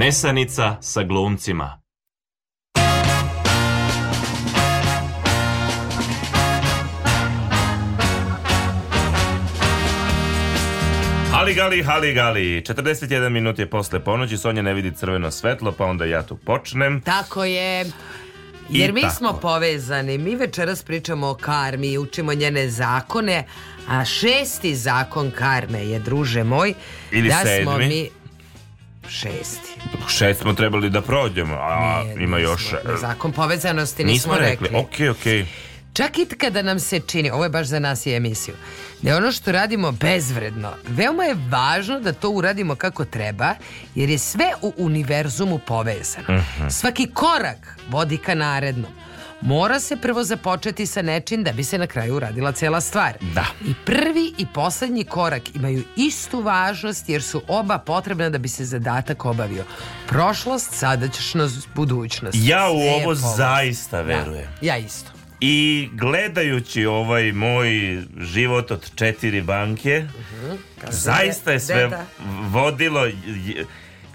Speaker 7: Nesanica sa glumcima
Speaker 1: Haligali, haligali, 41 minut je posle ponoći, Sonja ne vidi crveno svetlo, pa onda ja tu počnem.
Speaker 4: Tako je. Jer I mi tako. smo povezani, mi večeras pričamo o karmi, učimo njene zakone, a šesti zakon karme je, druže moj,
Speaker 1: Ili da sedmi. smo mi
Speaker 4: šesti.
Speaker 1: Šest smo trebali da prođemo, a ne, ima nismo, još... E,
Speaker 4: Zakon povezanosti nismo, nismo rekli.
Speaker 1: rekli. okej. ok.
Speaker 4: Čak i kada nam se čini, ovo je baš za nas i emisiju, da je ono što radimo bezvredno, veoma je važno da to uradimo kako treba, jer je sve u univerzumu povezano. Uh mhm. -huh. Svaki korak vodi ka narednom mora se prvo započeti sa nečim da bi se na kraju uradila cela stvar.
Speaker 1: Da.
Speaker 4: I prvi i poslednji korak imaju istu važnost jer su oba potrebna da bi se zadatak obavio. Prošlost, sadaćnost, budućnost.
Speaker 1: Ja u ovo zaista da, verujem.
Speaker 4: Da, ja isto.
Speaker 1: I gledajući ovaj moj život od četiri banke, uh mhm, -huh. zaista je sve Deta. vodilo...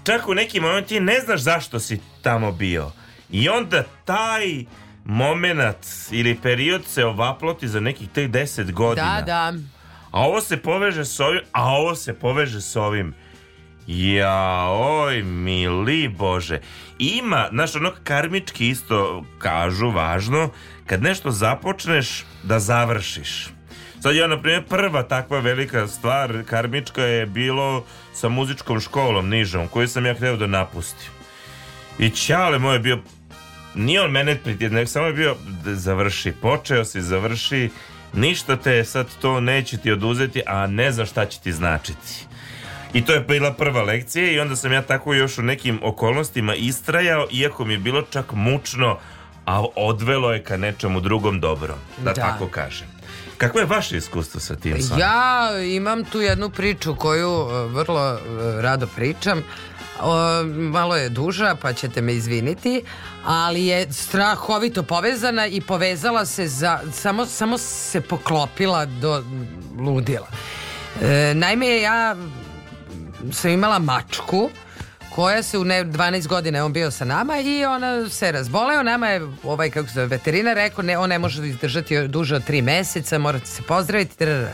Speaker 1: Čak u neki moment ti ne znaš zašto si tamo bio. I onda taj moment ili period se ovaploti za nekih tek 10 godina.
Speaker 4: Da, da.
Speaker 1: A ovo se poveže s ovim, a ovo se poveže s ovim. Ja, oj, mili Bože. Ima, znaš, ono karmički isto kažu, važno, kad nešto započneš, da završiš. Sad ja, na primjer, prva takva velika stvar karmička je bilo sa muzičkom školom nižom, koju sam ja hteo da napustim. I Ćale moj je bio nije on mene pritjedno, samo je bio da završi, počeo si, završi, ništa te sad to neće ti oduzeti, a ne znam šta će ti značiti. I to je bila prva lekcija i onda sam ja tako još u nekim okolnostima istrajao, iako mi je bilo čak mučno, a odvelo je ka nečemu drugom dobrom, da, da. tako kažem. Kako je vaše iskustvo sa tim? Sam?
Speaker 4: Ja imam tu jednu priču koju e, vrlo e, rado pričam. O, malo je duža, pa ćete me izviniti, ali je strahovito povezana i povezala se za, samo, samo se poklopila do ludila. E, naime, ja sam imala mačku koja se u ne, 12 godina on bio sa nama i ona se razboleo. Nama je ovaj, kako se zove, veterina rekao, ne, on ne može da izdržati duže od 3 meseca, morate se pozdraviti. Drr.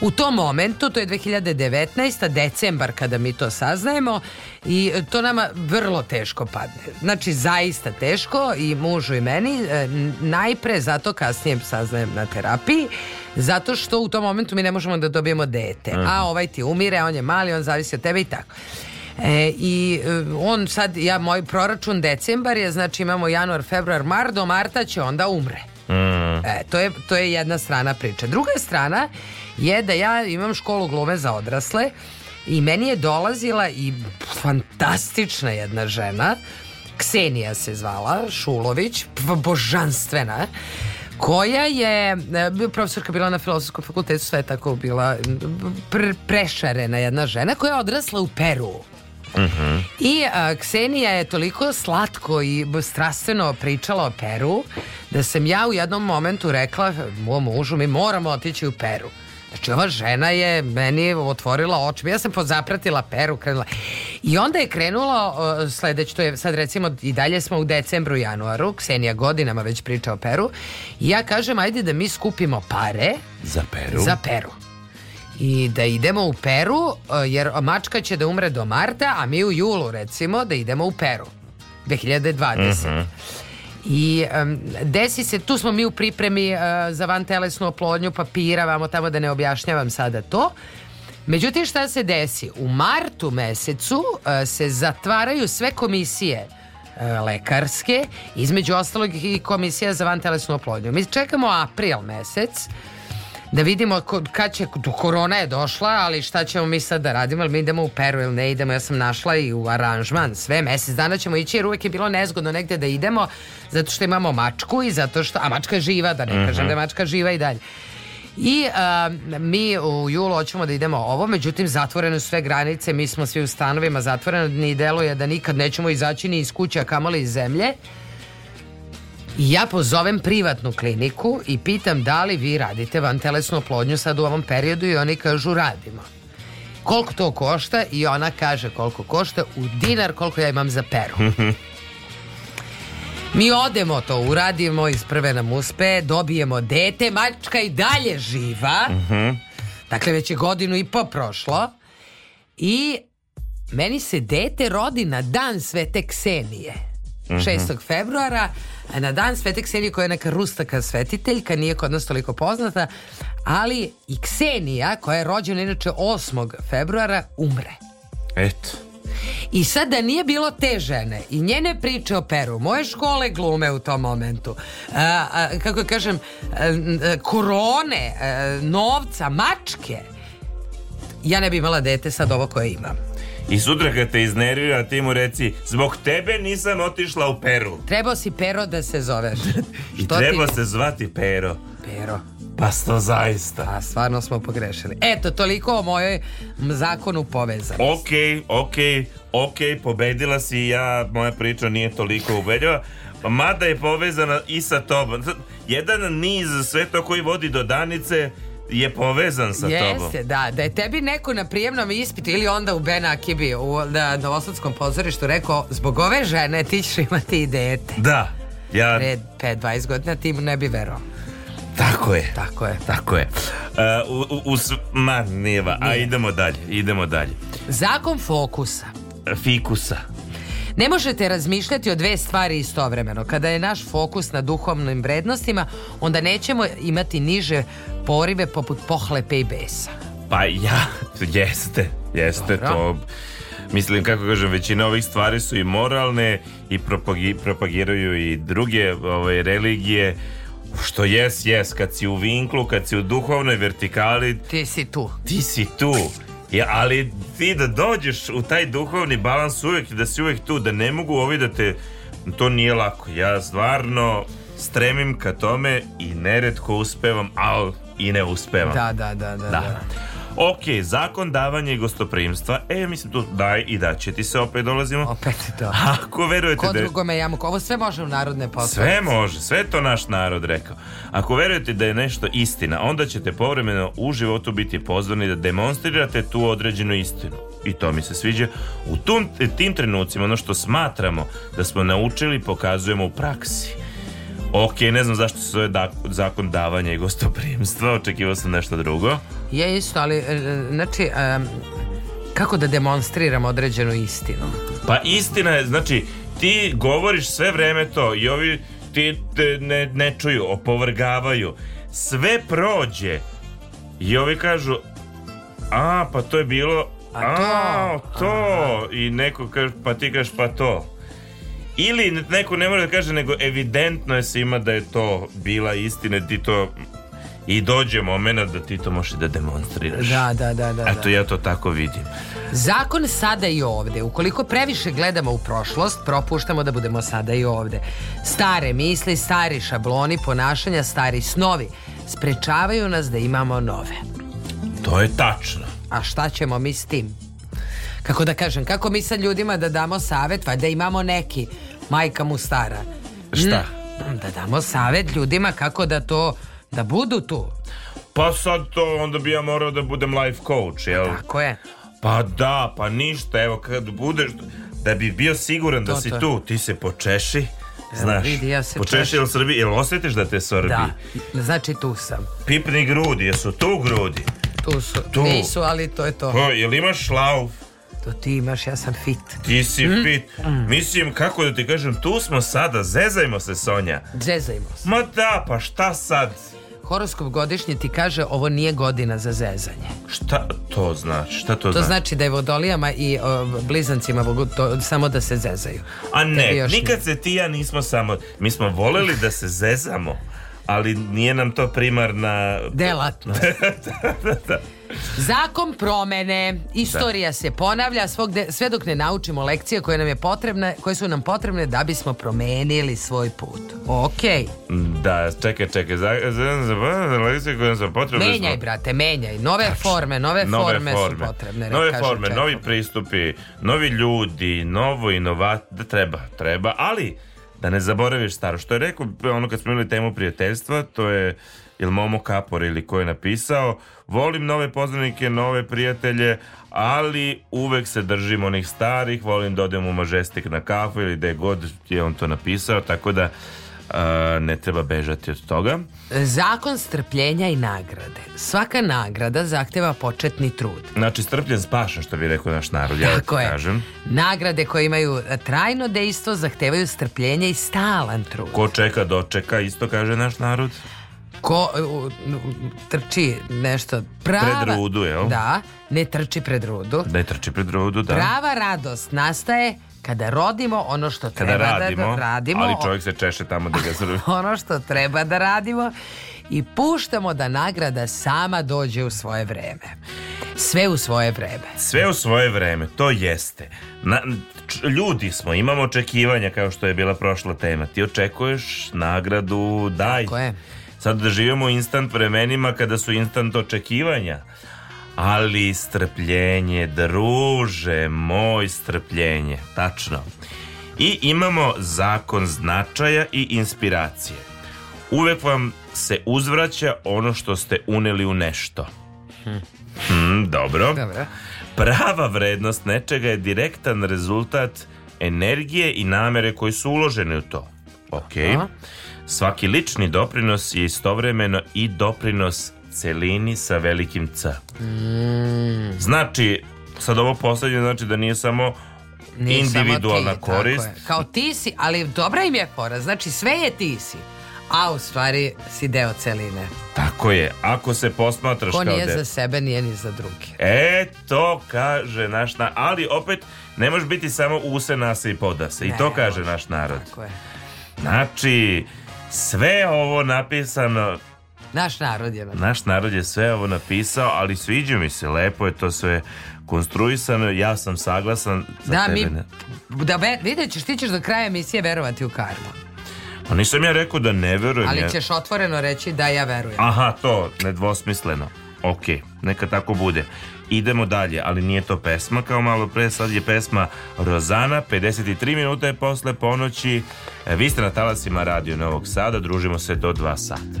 Speaker 4: U tom momentu, to je 2019. decembar kada mi to saznajemo i to nama vrlo teško padne. Znači zaista teško i mužu i meni e, najpre zato kasnije saznajem na terapiji zato što u tom momentu mi ne možemo da dobijemo dete. A ovaj ti umire, on je mali, on zavisi od tebe i tako. E, I e, on sad, ja, moj proračun decembar je, znači imamo januar, februar, mart, do marta će onda umre. Mm. E, to, je, to je jedna strana priče. Druga strana je da ja imam školu glume za odrasle i meni je dolazila i fantastična jedna žena, Ksenija se zvala, Šulović, božanstvena, koja je e, profesorka bila na filozofskom fakultetu, sve tako bila pre prešarena jedna žena koja je odrasla u Peru. Uh -huh. I a, Ksenija je toliko slatko i strastveno pričala o Peru da sam ja u jednom momentu rekla mom mužu mi moramo otići u Peru. Znači ova žena je meni otvorila oči, ja sam pozapratila peru, krenula. I onda je krenulo sledeće, to je sad recimo i dalje smo u decembru, januaru, Ksenija godinama već priča o peru. I ja kažem ajde da mi skupimo pare
Speaker 1: za peru.
Speaker 4: Za peru. I da idemo u Peru, jer mačka će da umre do marta, a mi u julu recimo da idemo u Peru. 2020. Mm -hmm. I um, desi se, tu smo mi u pripremi uh, za telesnu oplodnju papira, vamo tamo da ne objašnjavam sada to. Međutim, šta se desi? U martu mesecu uh, se zatvaraju sve komisije eh, lekarske, između ostalog i komisija za van telesnu oplodnju. Mi čekamo april mesec, da vidimo kad će, korona je došla, ali šta ćemo mi sad da radimo, ali mi idemo u Peru ili ne idemo, ja sam našla i u aranžman, sve mesec dana ćemo ići jer uvijek je bilo nezgodno negde da idemo, zato što imamo mačku i zato što, a mačka je živa, da ne mm -hmm. kažem da je mačka živa i dalje. I a, mi u julu hoćemo da idemo ovo, međutim zatvorene su sve granice, mi smo svi u stanovima zatvoreni, ni deluje da nikad nećemo izaći ni iz kuća, kamoli iz zemlje ja pozovem privatnu kliniku i pitam da li vi radite van telesnu oplodnju sad u ovom periodu i oni kažu radimo. Koliko to košta i ona kaže koliko košta u dinar koliko ja imam za peru. Mi odemo to, uradimo, iz prve nam uspe, dobijemo dete, mačka i dalje živa. Uh mhm. -huh. Dakle, već je godinu i po prošlo. I meni se dete rodi na dan Svete Ksenije. Mm -hmm. 6. februara na dan Svete Ksenije koja je neka rustaka svetiteljka, nije kod nas toliko poznata, ali i Ksenija koja je rođena inače 8. februara umre.
Speaker 1: Eto.
Speaker 4: I sad da nije bilo te žene i njene priče o Peru, moje škole glume u tom momentu, a, a, kako da kažem, a, korone, novca, mačke, ja ne bi imala dete sad ovo koje imam.
Speaker 1: I sutra kad te iznervira ti mu reci Zbog tebe nisam otišla u Peru
Speaker 4: Trebao si Pero da se zoveš
Speaker 1: I trebao ti... se zvati Pero
Speaker 4: Pero
Speaker 1: pa što zaista. A
Speaker 4: stvarno smo pogrešili. Eto, toliko o mojoj zakonu povezanosti.
Speaker 1: Ok, ok, ok, pobedila si ja, moja priča nije toliko ubedljiva. Mada je povezana i sa tobom. Jedan niz sve to koji vodi do danice je povezan sa Jeste, tobom. Jeste,
Speaker 4: da. Da je tebi neko na prijemnom ispitu ili onda u Bena Akibi u da, Novosadskom pozorištu rekao zbog ove žene ti ćeš imati i dete.
Speaker 1: Da. Ja... Pred
Speaker 4: 5-20 godina ti mu ne bi verovao.
Speaker 1: Tako je.
Speaker 4: Tako je.
Speaker 1: Tako je. Uh, u, u, ma, nije, a idemo dalje, idemo dalje.
Speaker 4: Zakon fokusa.
Speaker 1: Fikusa.
Speaker 4: Ne možete razmišljati o dve stvari istovremeno. Kada je naš fokus na duhovnim vrednostima, onda nećemo imati niže porive poput pohlepe i besa.
Speaker 1: Pa ja, jeste, jeste Dobro. to. Mislim, kako kažem, većina ovih stvari su i moralne i propagiraju i druge ove, ovaj, religije. Što jes, jes, kad si u vinklu, kad si u duhovnoj vertikali...
Speaker 4: Ti si tu.
Speaker 1: Ti si tu. Ja, ali ti da dođeš u taj duhovni balans uvijek da si uvek tu, da ne mogu ovi da te... To nije lako. Ja stvarno stremim ka tome i neretko uspevam, ali i ne uspevam.
Speaker 4: Da, da, da, da.
Speaker 1: da. da. Ok, zakon davanja i gostoprimstva. E, mislim, tu daj i da će ti se opet dolazimo.
Speaker 4: Opet i
Speaker 1: da. Ako verujete Ko da... Je... drugome
Speaker 4: jamuk, ovo sve može u narodne posledice.
Speaker 1: Sve može, sve to naš narod rekao. Ako verujete da je nešto istina, onda ćete povremeno u životu biti pozvani da demonstrirate tu određenu istinu. I to mi se sviđa. U tom, tim trenucima ono što smatramo da smo naučili pokazujemo u praksi. Ok, ne znam zašto se zove da, zakon davanja i gostoprimstva, očekivao sam nešto drugo.
Speaker 4: Ja isto, ali e, znači um, kako da demonstriram određenu istinu?
Speaker 1: Pa istina je, znači ti govoriš sve vreme to i ovi ti ne, ne čuju, opovrgavaju. Sve prođe i ovi kažu a pa to je bilo a to, a, to. i neko kaže pa ti kažeš pa to. Ili neko ne mora da kaže, nego evidentno je svima da je to bila istina, ti to i dođe moment da ti to može da demonstriraš.
Speaker 4: Da, da, da, da.
Speaker 1: Eto, da. ja to tako vidim.
Speaker 4: Zakon sada i ovde. Ukoliko previše gledamo u prošlost, propuštamo da budemo sada i ovde. Stare misli, stari šabloni ponašanja, stari snovi sprečavaju nas da imamo nove.
Speaker 1: To je tačno.
Speaker 4: A šta ćemo mi s tim? Kako da kažem, kako mi sa ljudima da damo savet, da imamo neki, majka mu stara.
Speaker 1: Šta?
Speaker 4: Da damo savet ljudima kako da to da budu tu.
Speaker 1: Pa sad to onda bi ja morao da budem life coach, pa jel?
Speaker 4: Tako je.
Speaker 1: Pa da, pa ništa, evo kad budeš, da bi bio siguran da to, da si to. tu, ti se počeši. Znaš,
Speaker 4: vidi, ja se
Speaker 1: počeši jel Srbi, jel osjetiš da te srbi? Da,
Speaker 4: znači tu sam.
Speaker 1: Pipni grudi, jesu tu grudi?
Speaker 4: Tu su, tu. nisu, ali to je to.
Speaker 1: Pa, jel imaš šlauf?
Speaker 4: To ti imaš, ja sam fit.
Speaker 1: Ti si mm. fit. Mm. Mislim, kako da ti kažem, tu smo sada, zezajmo se Sonja.
Speaker 4: Zezajmo
Speaker 1: se. Ma da, pa šta sad?
Speaker 4: horoskop godišnje ti kaže ovo nije godina za zezanje.
Speaker 1: Šta to znači? Šta to, to znači?
Speaker 4: To znači da je vodolijama i o, blizancima mogu to, samo da se zezaju.
Speaker 1: A ne, nikad ne. se ti ja nismo samo, mi smo voleli da se zezamo ali nije nam to primarna
Speaker 4: delatnost.
Speaker 1: da, da, da.
Speaker 4: Zakon promene. Istorija da. se ponavlja svogde, sve dok ne naučimo lekcije koje nam je potrebne, koje su nam potrebne da bismo promenili svoj put. Ok.
Speaker 1: Da, čekaj, čekaj. Za, za, za, lekcije koje nam
Speaker 4: su
Speaker 1: potrebne.
Speaker 4: Menjaj, smo... brate, menjaj. Nove znači, forme, nove, nove forme, forme, su potrebne.
Speaker 1: Nove forme,
Speaker 4: čekom.
Speaker 1: novi pristupi, novi ljudi, novo inovat... Da, treba, treba, ali da ne zaboraviš staro. Što je rekao, ono kad smo imali temu prijateljstva, to je ili Momo Kapor ili ko je napisao. Volim nove poznanike, nove prijatelje, ali uvek se držim onih starih, volim da odem u mažestik na kafu ili gde god je on to napisao, tako da Uh, ne treba bežati od toga.
Speaker 4: Zakon strpljenja i nagrade. Svaka nagrada zahteva početni trud.
Speaker 1: Znači strpljen spašan što bi rekao naš narod. Tako ja je. Kažem.
Speaker 4: Nagrade koje imaju e, trajno dejstvo zahtevaju strpljenje i stalan trud.
Speaker 1: Ko čeka dočeka isto kaže naš narod
Speaker 4: ko trči nešto prava,
Speaker 1: pred rudu, jel?
Speaker 4: Da, ne trči pred rudu.
Speaker 1: Ne trči pred rudu, da.
Speaker 4: Prava radost nastaje kada rodimo ono što kada treba da radimo, da radimo.
Speaker 1: Ali čovjek se češe tamo da ga
Speaker 4: ono što treba da radimo i puštamo da nagrada sama dođe u svoje vreme. Sve u svoje vreme.
Speaker 1: Sve u svoje vreme, to jeste. Na, ljudi smo, imamo očekivanja kao što je bila prošla tema. Ti očekuješ nagradu, daj. Tako je. Sad da živimo instant vremenima kada su instant očekivanja. Ali strpljenje, druže, moj strpljenje. Tačno. I imamo zakon značaja i inspiracije. Uvek vam se uzvraća ono što ste uneli u nešto. hm. Hm, dobro.
Speaker 4: Dobre.
Speaker 1: Prava vrednost nečega je direktan rezultat energije i namere koji su uloženi u to. Ok. Aha. Svaki lični doprinos je istovremeno i doprinos celini sa velikim C. Mm. Znači, sad ovo poslednje znači da nije samo nije individualna samo ti, korist.
Speaker 4: Kao ti si, ali dobra im je pora, Znači, sve je ti si. A u stvari si deo celine.
Speaker 1: Tako je, ako se posmatraš
Speaker 4: Ko
Speaker 1: kao nije deo.
Speaker 4: za sebe, nije ni za drugi.
Speaker 1: E, to kaže naš narod. Ali opet, ne možeš biti samo use, nase i podase. Ne, I to kaže naš narod.
Speaker 4: Tako je.
Speaker 1: Znači, sve ovo napisano
Speaker 4: naš narod je napisao.
Speaker 1: Naš narod je sve ovo napisao, ali sviđa mi se, lepo je to sve konstruisano, ja sam saglasan za
Speaker 4: da, tebe. Mi, da, be, vidjet ćeš, ti ćeš do kraja emisije verovati u karmu.
Speaker 1: Pa nisam ja rekao da ne verujem.
Speaker 4: Ali ćeš otvoreno reći da ja verujem.
Speaker 1: Aha, to, nedvosmisleno. Ok, neka tako bude. Idemo dalje, ali nije to pesma kao malo pre, sad je pesma Rozana, 53 minuta posle ponoći. E, vi ste na talasima Radio Novog Sada, družimo se do 2 sata.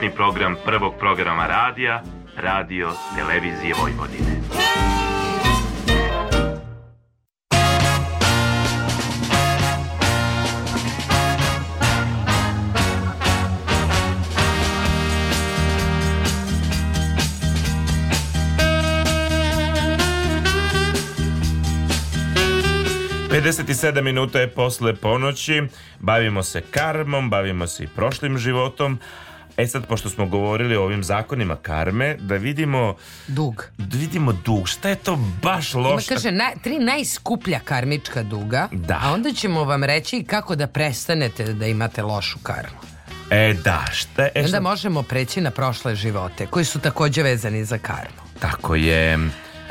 Speaker 8: jučerašnji program prvog programa radija, radio, televizije Vojvodine.
Speaker 1: sedam minuta je posle ponoći, bavimo se karmom, bavimo se i prošlim životom, E sad, pošto smo govorili o ovim zakonima karme, da vidimo...
Speaker 4: Dug.
Speaker 1: Da vidimo dug. Šta je to baš loše? Ima
Speaker 4: kaže, na, tri najskuplja karmička duga, da. a onda ćemo vam reći kako da prestanete da imate lošu karmu.
Speaker 1: E da, šta je... Šta...
Speaker 4: Onda možemo preći na prošle živote, koji su takođe vezani za karmu.
Speaker 1: Tako je...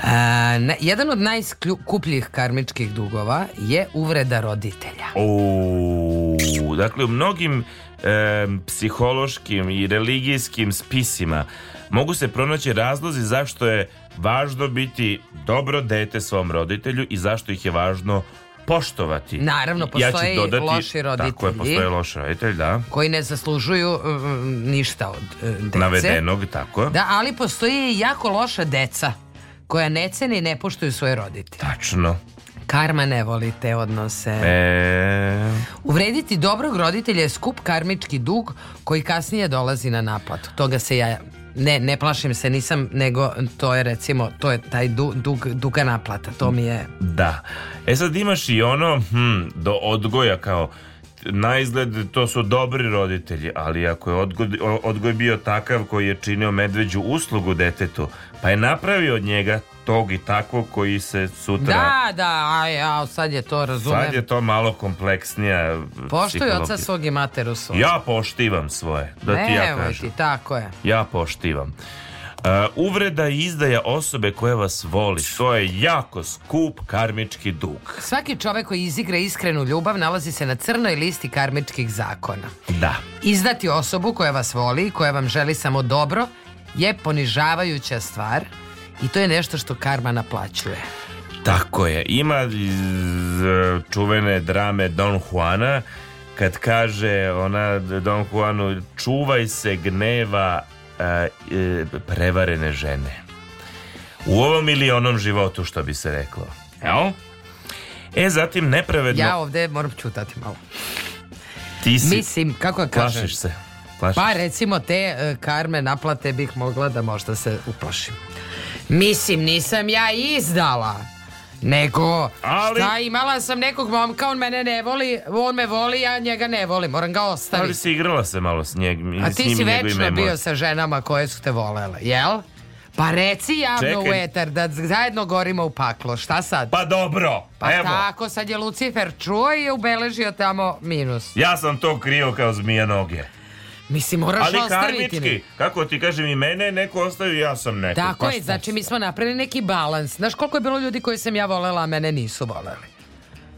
Speaker 4: A, e, na, jedan od najskupljih karmičkih dugova je uvreda roditelja.
Speaker 1: O, dakle, u mnogim e, psihološkim i religijskim spisima mogu se pronaći razlozi zašto je važno biti dobro dete svom roditelju i zašto ih je važno poštovati.
Speaker 4: Naravno, postoje ja dodati, loši roditelji.
Speaker 1: Tako je, postoje
Speaker 4: loši
Speaker 1: roditelj, da.
Speaker 4: Koji ne zaslužuju um, ništa od uh, dece.
Speaker 1: Navedenog, tako
Speaker 4: je. Da, ali postoje i jako loša deca koja ne cene i ne poštuju svoje roditelje.
Speaker 1: Tačno.
Speaker 4: Karma ne voli te odnose. E... Uvrediti dobrog roditelja je skup karmički dug koji kasnije dolazi na naplatu. Toga se ja ne, ne plašim se, nisam, nego to je recimo, to je taj dug, dug, duga naplata, to mi je...
Speaker 1: Da. E sad imaš i ono, hm, do odgoja kao, na izgled to su dobri roditelji, ali ako je odgoj, odgoj bio takav koji je činio medveđu uslugu detetu, pa je napravio od njega tog i takvog koji se sutra...
Speaker 4: Da, da, aj, a sad je to, razumem.
Speaker 1: Sad je to malo kompleksnija e,
Speaker 4: Poštuj oca svog i materu
Speaker 1: svog. Ja poštivam svoje, da ne, ti ja kažem. Ti,
Speaker 4: tako je.
Speaker 1: Ja poštivam. Uh, uvreda i izdaja osobe koja vas voli. To je jako skup karmički dug.
Speaker 4: Svaki čovek koji izigra iskrenu ljubav nalazi se na crnoj listi karmičkih zakona.
Speaker 1: Da.
Speaker 4: Izdati osobu koja vas voli i koja vam želi samo dobro je ponižavajuća stvar i to je nešto što karma naplaćuje.
Speaker 1: Tako je. Ima e, čuvene drame Don Juana kad kaže ona Don Juanu čuvaj se gneva E, e, prevarene žene. U ovom milionom životu, što bi se reklo. Jel? E, zatim nepravedno...
Speaker 4: Ja ovde moram čutati malo. Ti si... Mislim, kako da kažem? Plašiš
Speaker 1: se. Plašiš.
Speaker 4: Pa recimo te uh, karme naplate bih mogla da možda se uplašim. Mislim, nisam ja izdala. Nego,
Speaker 1: ali, šta,
Speaker 4: imala sam nekog momka, on mene ne voli, on me voli, ja njega ne volim, moram ga ostaviti.
Speaker 1: Ali si igrala se malo s njeg,
Speaker 4: A ti si večno bio sa ženama koje su te volele, jel? Pa reci javno Čekaj. u eter da zajedno gorimo u paklo, šta sad?
Speaker 1: Pa dobro,
Speaker 4: Pa evo. tako, sad je Lucifer čuo i ubeležio tamo minus.
Speaker 1: Ja sam to krio kao zmija noge.
Speaker 4: Mislim, moraš Ali
Speaker 1: ostaviti. karmički, kako ti kažem, i mene neko ostavio, ja sam neko.
Speaker 4: Tako pa je, znači mi smo napravili neki balans. Znaš koliko je bilo ljudi koji sam ja volela, a mene nisu voleli?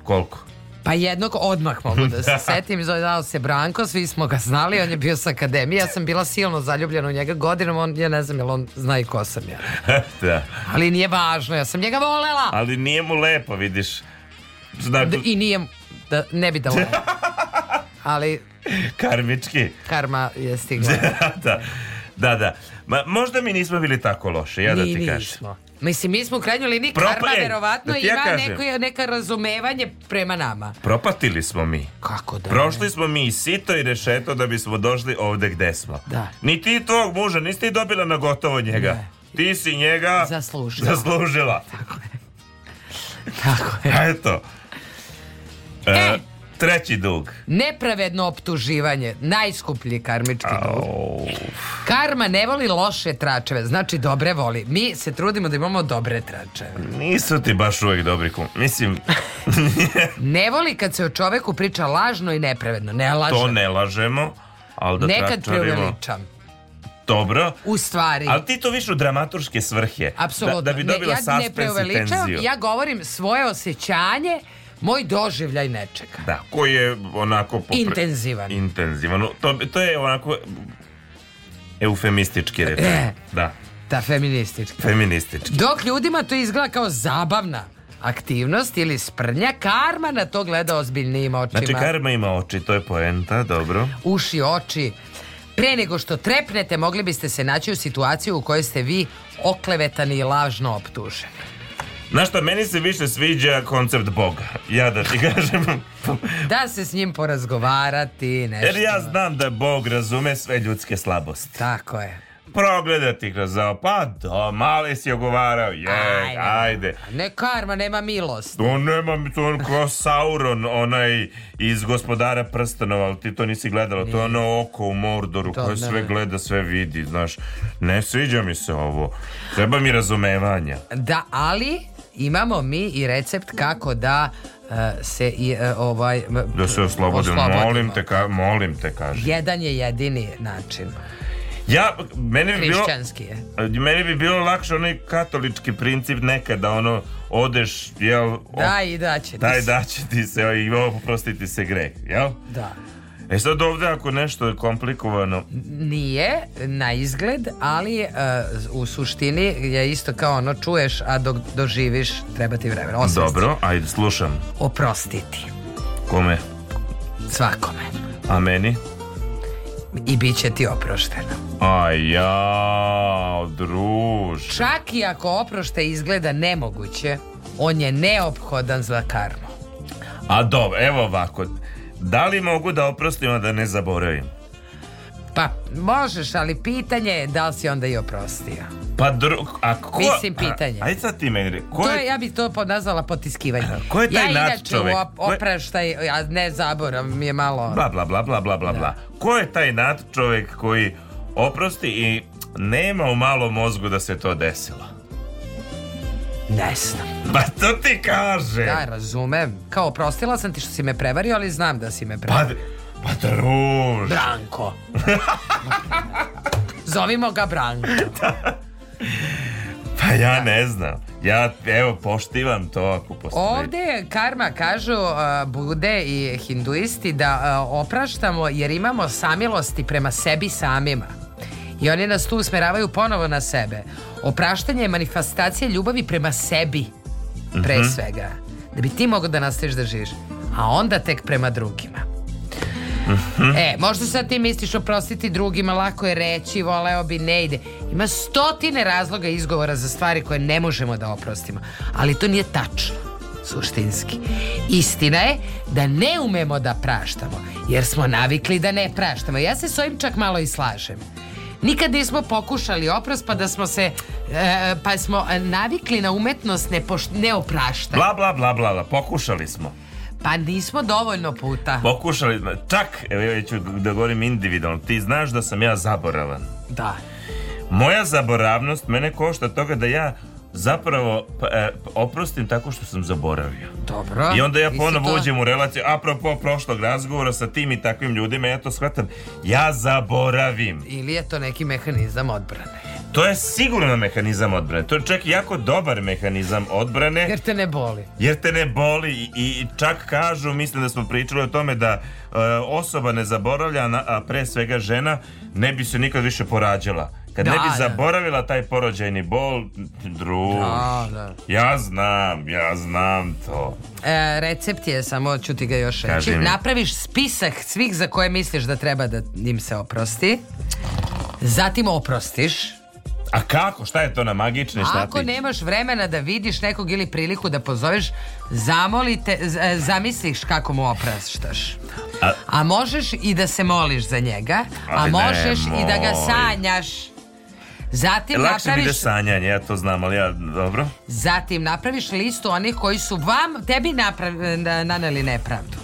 Speaker 1: Koliko?
Speaker 4: Pa jednog odmah mogu da se setim, zvao se Branko, svi smo ga znali, on je bio sa akademije, ja sam bila silno zaljubljena u njega godinom, on, ja ne znam jel on zna i ko sam ja. da. Ali nije važno, ja sam njega volela.
Speaker 1: Ali nije mu lepo, vidiš.
Speaker 4: Znači... I nije, da, ne bi da ali...
Speaker 1: Karmički.
Speaker 4: Karma je stigla. Da,
Speaker 1: da, da. da. Ma, možda mi nismo bili tako loše, ja mi da ti kažem nismo. kažem.
Speaker 4: Mislim, mi smo u krajnjoj liniji Propa, karma, da verovatno, da ja ima neko, neka razumevanje prema nama.
Speaker 1: Propatili smo mi.
Speaker 4: Kako da?
Speaker 1: Prošli smo mi sito i rešeto da bismo došli ovde gde smo.
Speaker 4: Da.
Speaker 1: Ni ti tvog muža, nisi dobila na gotovo njega. Ne. Ti si njega zaslužila. zaslužila. Tako je. Tako je. eto. E, e Treći dug.
Speaker 4: Nepravedno optuživanje. Najskuplji karmički dug. Karma ne voli loše tračeve. Znači, dobre voli. Mi se trudimo da imamo dobre tračeve.
Speaker 1: Nisu ti baš uvek dobri kum. Mislim...
Speaker 4: ne voli kad se o čoveku priča lažno i nepravedno. Ne lažemo.
Speaker 1: To ne lažemo. Ali da
Speaker 4: Nekad preuveličam.
Speaker 1: Dobro.
Speaker 4: U stvari.
Speaker 1: Ali ti to više u dramaturške svrhe.
Speaker 4: Da- Apsolutno. Da, da bi dobila ne, ja ne preuveličavam, ja govorim svoje osjećanje moj doživljaj nečega.
Speaker 1: Da, koji je onako... Popre... Intenzivan. Intenzivan. To, to je onako eufemistički reč. E, da.
Speaker 4: Da, feministički.
Speaker 1: Feministički.
Speaker 4: Dok ljudima to izgleda kao zabavna aktivnost ili sprnja, karma na to gleda ozbiljnijim očima.
Speaker 1: Znači, karma ima oči, to je poenta, dobro.
Speaker 4: Uši, oči. Pre nego što trepnete, mogli biste se naći u situaciju u kojoj ste vi oklevetani i lažno optuženi.
Speaker 1: Znaš šta, meni se više sviđa koncept Boga. Ja da ti kažem.
Speaker 4: da se s njim porazgovarati, nešto.
Speaker 1: Jer ja znam da Bog razume sve ljudske slabosti.
Speaker 4: Tako je.
Speaker 1: Progledati kroz zao, pa do, mali si ogovarao, je, ajde. ajde.
Speaker 4: Ne karma, nema milost.
Speaker 1: To
Speaker 4: nema,
Speaker 1: to on kao Sauron, onaj iz gospodara prstanova, ali ti to nisi gledala, Nije. to je ono oko u Mordoru to koje ne. sve gleda, sve vidi, znaš. Ne sviđa mi se ovo, treba mi razumevanja.
Speaker 4: Da, ali imamo mi i recept kako da e, se i e,
Speaker 1: ovaj da se oslobodimo, oslobodimo. molim te ka, molim te kaži
Speaker 4: jedan je jedini način
Speaker 1: ja, meni bi bilo
Speaker 4: je.
Speaker 1: Meni bi bilo lakše onaj katolički princip nekada ono odeš jel
Speaker 4: da i da će
Speaker 1: daj da će ti se i oprostiti se greh jel
Speaker 4: da
Speaker 1: E sad ovdje ako nešto je komplikovano...
Speaker 4: Nije, na izgled, ali uh, u suštini je isto kao ono čuješ, a dok doživiš treba ti vremena.
Speaker 1: Osvesti. Dobro, ajde, slušam.
Speaker 4: Oprostiti.
Speaker 1: Kome?
Speaker 4: Svakome.
Speaker 1: A meni?
Speaker 4: I bit će ti oprošteno.
Speaker 1: A ja, druž.
Speaker 4: Čak i ako oprošte izgleda nemoguće, on je neophodan za karmu.
Speaker 1: A dobro, evo ovako, Da li mogu da oprostim, a da ne zaboravim?
Speaker 4: Pa možeš, ali pitanje je da li si onda i oprostio.
Speaker 1: Pa drug, A
Speaker 4: ko... Mislim pitanje.
Speaker 1: A, aj sad ti meni.
Speaker 4: Ko to je... ja bih to nazvala potiskivanje.
Speaker 1: Ko je taj ja inače
Speaker 4: čovjek? Op, opraštaj, je... a ne zaborav, mi je malo...
Speaker 1: Bla, bla, bla, bla, bla, bla, bla. Da. Ko je taj nad čovjek koji oprosti i nema u malom mozgu da se to desilo?
Speaker 4: Ne znam.
Speaker 1: Pa to ti kaže.
Speaker 4: Da, razumem. Kao, oprostila sam ti što si me prevario, ali znam da si me pa, prevario.
Speaker 1: Pa, pa druž.
Speaker 4: Branko. Zovimo ga Branko. da.
Speaker 1: Pa ja da. ne znam. Ja, evo, poštivam to ako
Speaker 4: postoji. Ovde, karma, kažu uh, bude i hinduisti da uh, opraštamo jer imamo samilosti prema sebi samima. I oni nas tu usmeravaju ponovo na sebe. Opraštanje je manifestacija ljubavi prema sebi, pre mm -hmm. svega. Da bi ti mogao da nastaviš da živiš. A onda tek prema drugima. Mm -hmm. E, možda sad ti misliš oprostiti drugima, lako je reći, voleo bi, ne ide. Ima stotine razloga izgovora za stvari koje ne možemo da oprostimo. Ali to nije tačno, suštinski. Istina je da ne umemo da praštamo, jer smo navikli da ne praštamo. Ja se s ovim čak malo i slažem nikad nismo pokušali oprost pa da smo se e, pa smo e, navikli na umetnost nepoš, neoprašta.
Speaker 1: Bla, bla, bla, bla, bla, pokušali smo.
Speaker 4: Pa nismo dovoljno puta.
Speaker 1: Pokušali smo, čak, evo ja ću da govorim individualno, ti znaš da sam ja zaboravan.
Speaker 4: Da.
Speaker 1: Moja zaboravnost mene košta toga da ja zapravo pa, e, oprostim tako što sam zaboravio.
Speaker 4: Dobro.
Speaker 1: I onda ja ponovo to... uđem u relaciju, apropo prošlog razgovora sa tim i takvim ljudima, ja to shvatam, ja zaboravim.
Speaker 4: Ili je to neki mehanizam odbrane.
Speaker 1: To je sigurno mehanizam odbrane. To je čak jako dobar mehanizam odbrane.
Speaker 4: Jer te ne boli.
Speaker 1: Jer te ne boli i, i čak kažu, mislim da smo pričali o tome da e, osoba ne zaboravlja, a pre svega žena ne bi se nikad više porađala Kad da, ne bi da, da. zaboravila taj porođajni bol, druž, da, da, ja znam, ja znam to.
Speaker 4: E, recept je, samo ću ti ga još reći. Napraviš spisak svih za koje misliš da treba da im se oprosti. Zatim oprostiš.
Speaker 1: A kako? Šta je to na magične
Speaker 4: šta Ako nemaš vremena da vidiš nekog ili priliku da pozoveš, zamolite, e, zamisliš kako mu opraštaš. A, a možeš i da se moliš za njega, a možeš nemoj. i da ga sanjaš.
Speaker 1: Zatim Lakše napraviš... mi ide sanjanje, ja to znam, ali ja, dobro.
Speaker 4: Zatim napraviš listu onih koji su vam, tebi napravi, naneli nepravdu.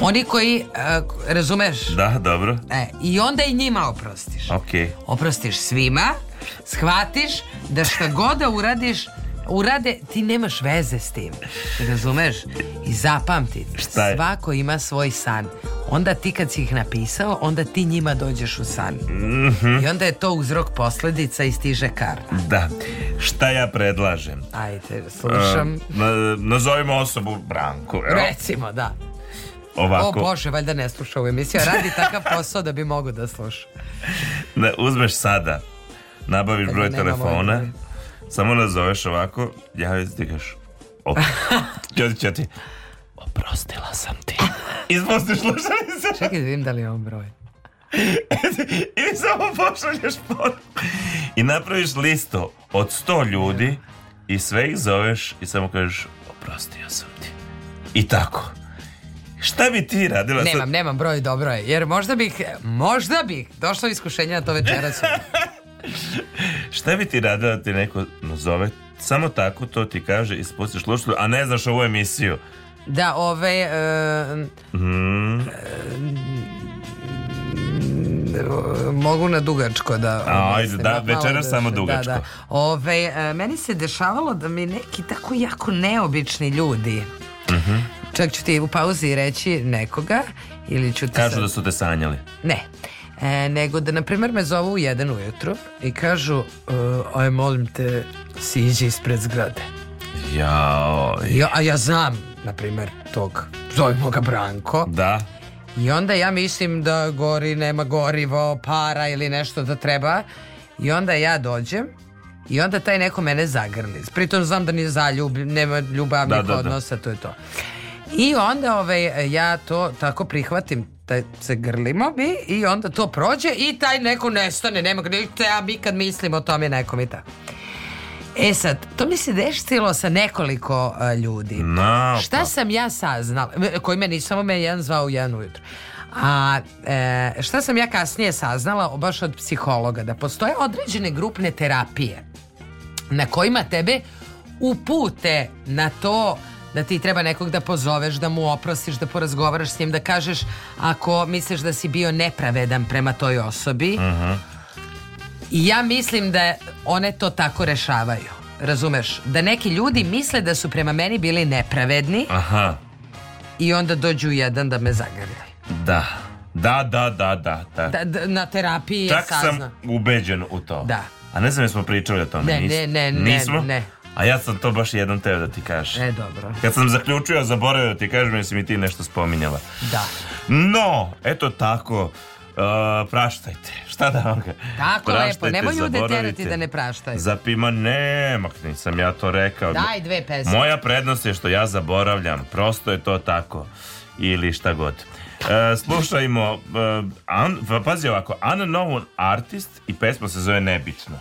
Speaker 4: Oni koji, uh, razumeš?
Speaker 1: Da, dobro.
Speaker 4: E, I onda i njima oprostiš.
Speaker 1: Ok.
Speaker 4: Oprostiš svima, shvatiš da šta god da uradiš, urade, ti nemaš veze s tim. Razumeš? I zapamti, svako ima svoj san. Onda ti kad si ih napisao, onda ti njima dođeš u san. Mm -hmm. I onda je to uzrok posledica i stiže karma.
Speaker 1: Da. Šta ja predlažem?
Speaker 4: Ajde, slušam. E,
Speaker 1: na, nazovimo osobu Branku. Evo.
Speaker 4: Recimo, da. Ovako. O Bože, valjda ne sluša ovu emisiju. Radi takav posao da bi mogu da sluša.
Speaker 1: Ne, uzmeš sada, nabaviš broj telefona, Samo nazoveš da ovako, ja ti gaš. Ćoti, ti. Oprostila sam ti. Ispustiš slušalice.
Speaker 4: Čekaj da vidim da li je on broj.
Speaker 1: Ili samo pošalješ poruku. I napraviš listu od 100 ljudi i sve ih zoveš i samo kažeš oprostio sam ti. I tako. Šta bi ti radila?
Speaker 4: Nemam, nemam broj, dobro je. Jer možda bih, možda bih došla iskušenja na to večeras.
Speaker 1: Šta bi ti radila da te neko nazove samo tako to ti kaže i spustiš luštru, a ne znaš ovu emisiju?
Speaker 4: Da, ove... Uh, mm. mogu na dugačko da...
Speaker 1: A, ajde, da, da večera da samo da, dugačko.
Speaker 4: Da, da. Ove, e, meni se dešavalo da mi neki tako jako neobični ljudi... Mm -hmm. Čak ću ti u pauzi reći nekoga ili ću ti
Speaker 1: Kažu sad... da su te sanjali.
Speaker 4: Ne. E, nego da, na primer, me zovu u jedan ujutru i kažu, uh, aj molim te, siđi ispred zgrade.
Speaker 1: Jao.
Speaker 4: Ja, a ja znam, na primer, tog, zovemo ga Branko.
Speaker 1: Da.
Speaker 4: I onda ja mislim da gori, nema gorivo, para ili nešto da treba. I onda ja dođem i onda taj neko mene zagrli. Pritom znam da nije zaljubljen, nema ljubavnih da, da, da, odnosa, da. to je to. I onda ovaj, ja to tako prihvatim taj se grlimo mi i onda to prođe i taj neko nestane, nema ga ja mi kad mislim o tome nekom i tako. E sad, to mi se desilo sa nekoliko a, e, ljudi.
Speaker 1: No,
Speaker 4: Šta pa. sam ja saznala? Koji me nisam me jedan zvao u jedan ujutro. A e, šta sam ja kasnije saznala baš od psihologa da postoje određene grupne terapije na kojima tebe upute na to da ti treba nekog da pozoveš, da mu oprosiš, da porazgovaraš s njim, da kažeš ako misliš da si bio nepravedan prema toj osobi. Uh mhm. -huh. I ja mislim da one to tako rešavaju. Razumeš? Da neki ljudi misle da su prema meni bili nepravedni.
Speaker 1: Aha.
Speaker 4: I onda dođu jedan da me zagrli.
Speaker 1: Da. Da, da, da, da, da.
Speaker 4: da na terapiji Čak je sazna.
Speaker 1: sam ubeđen u to.
Speaker 4: Da.
Speaker 1: A ne znam jesmo pričali o tome. Ne, Nis, ne, ne, nismo? ne, ne. A ja sam to baš jednom teo da ti kažem.
Speaker 4: E, dobro.
Speaker 1: Kad sam zaključio, zaboravio da ti kažem, jesi mi ti nešto spominjala.
Speaker 4: Da.
Speaker 1: No, eto tako. Uh, praštajte. Šta da vam ga?
Speaker 4: Tako praštajte, lepo, nemoj ljude terati da ne praštaju.
Speaker 1: Zapima, ne, mak nisam ja to rekao.
Speaker 4: Daj dve pesme.
Speaker 1: Moja prednost je što ja zaboravljam, prosto je to tako. Ili šta god. Uh, slušajmo, uh, an, pa pazi ovako, unknown artist i pesma se zove Nebično.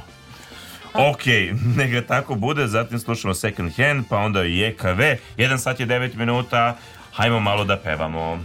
Speaker 1: Ok, neka tako bude, zatim slušamo Second Hand, pa onda i EKV, 1 sat je 9 minuta, hajmo malo da pevamo.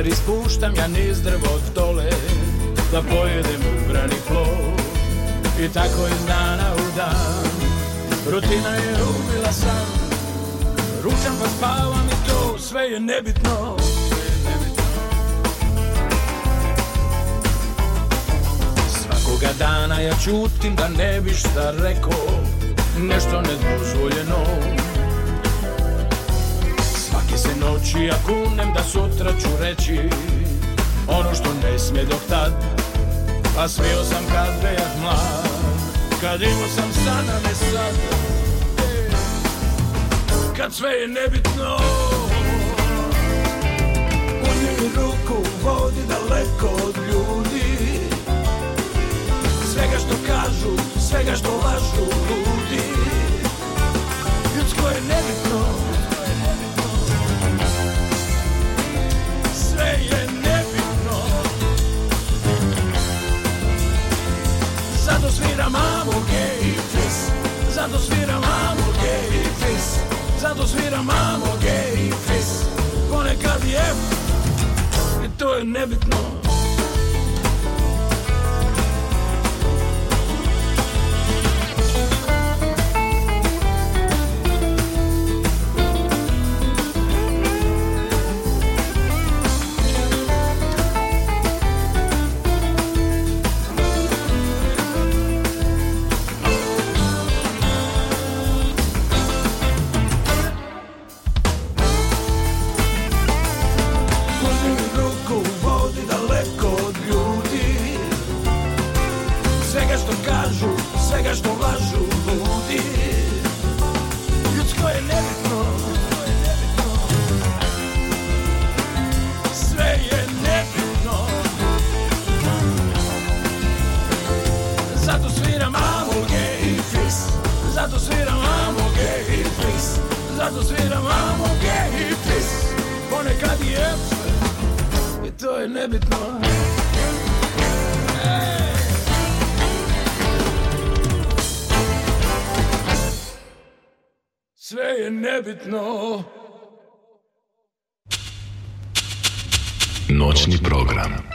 Speaker 1: Jer ispuštam ja niz drvo dole Da pojedem ubrani plov I tako iz dana u dan Rutina je ubila sam Ručam pa spavam i to sve je nebitno Svakoga dana ja čutim da ne bi šta rekao Nešto nedozvoljeno noći ja kunem da sutra ću reći Ono što ne smije dok tad A pa smio sam kad bejah mlad Kad imao sam sana ne sad e, Kad sve je nebitno Uzmi mi ruku, vodi daleko od ljudi Svega što kažu, svega što lažu ljudi sviram amo gay fis Zato sviram amo gay fis Ponekad je I to je nebitno Zato sviram amo gay i pis Zato sviram amo gay i pis Ponekad je F I to je nebitno Sve je nebitno Noćni program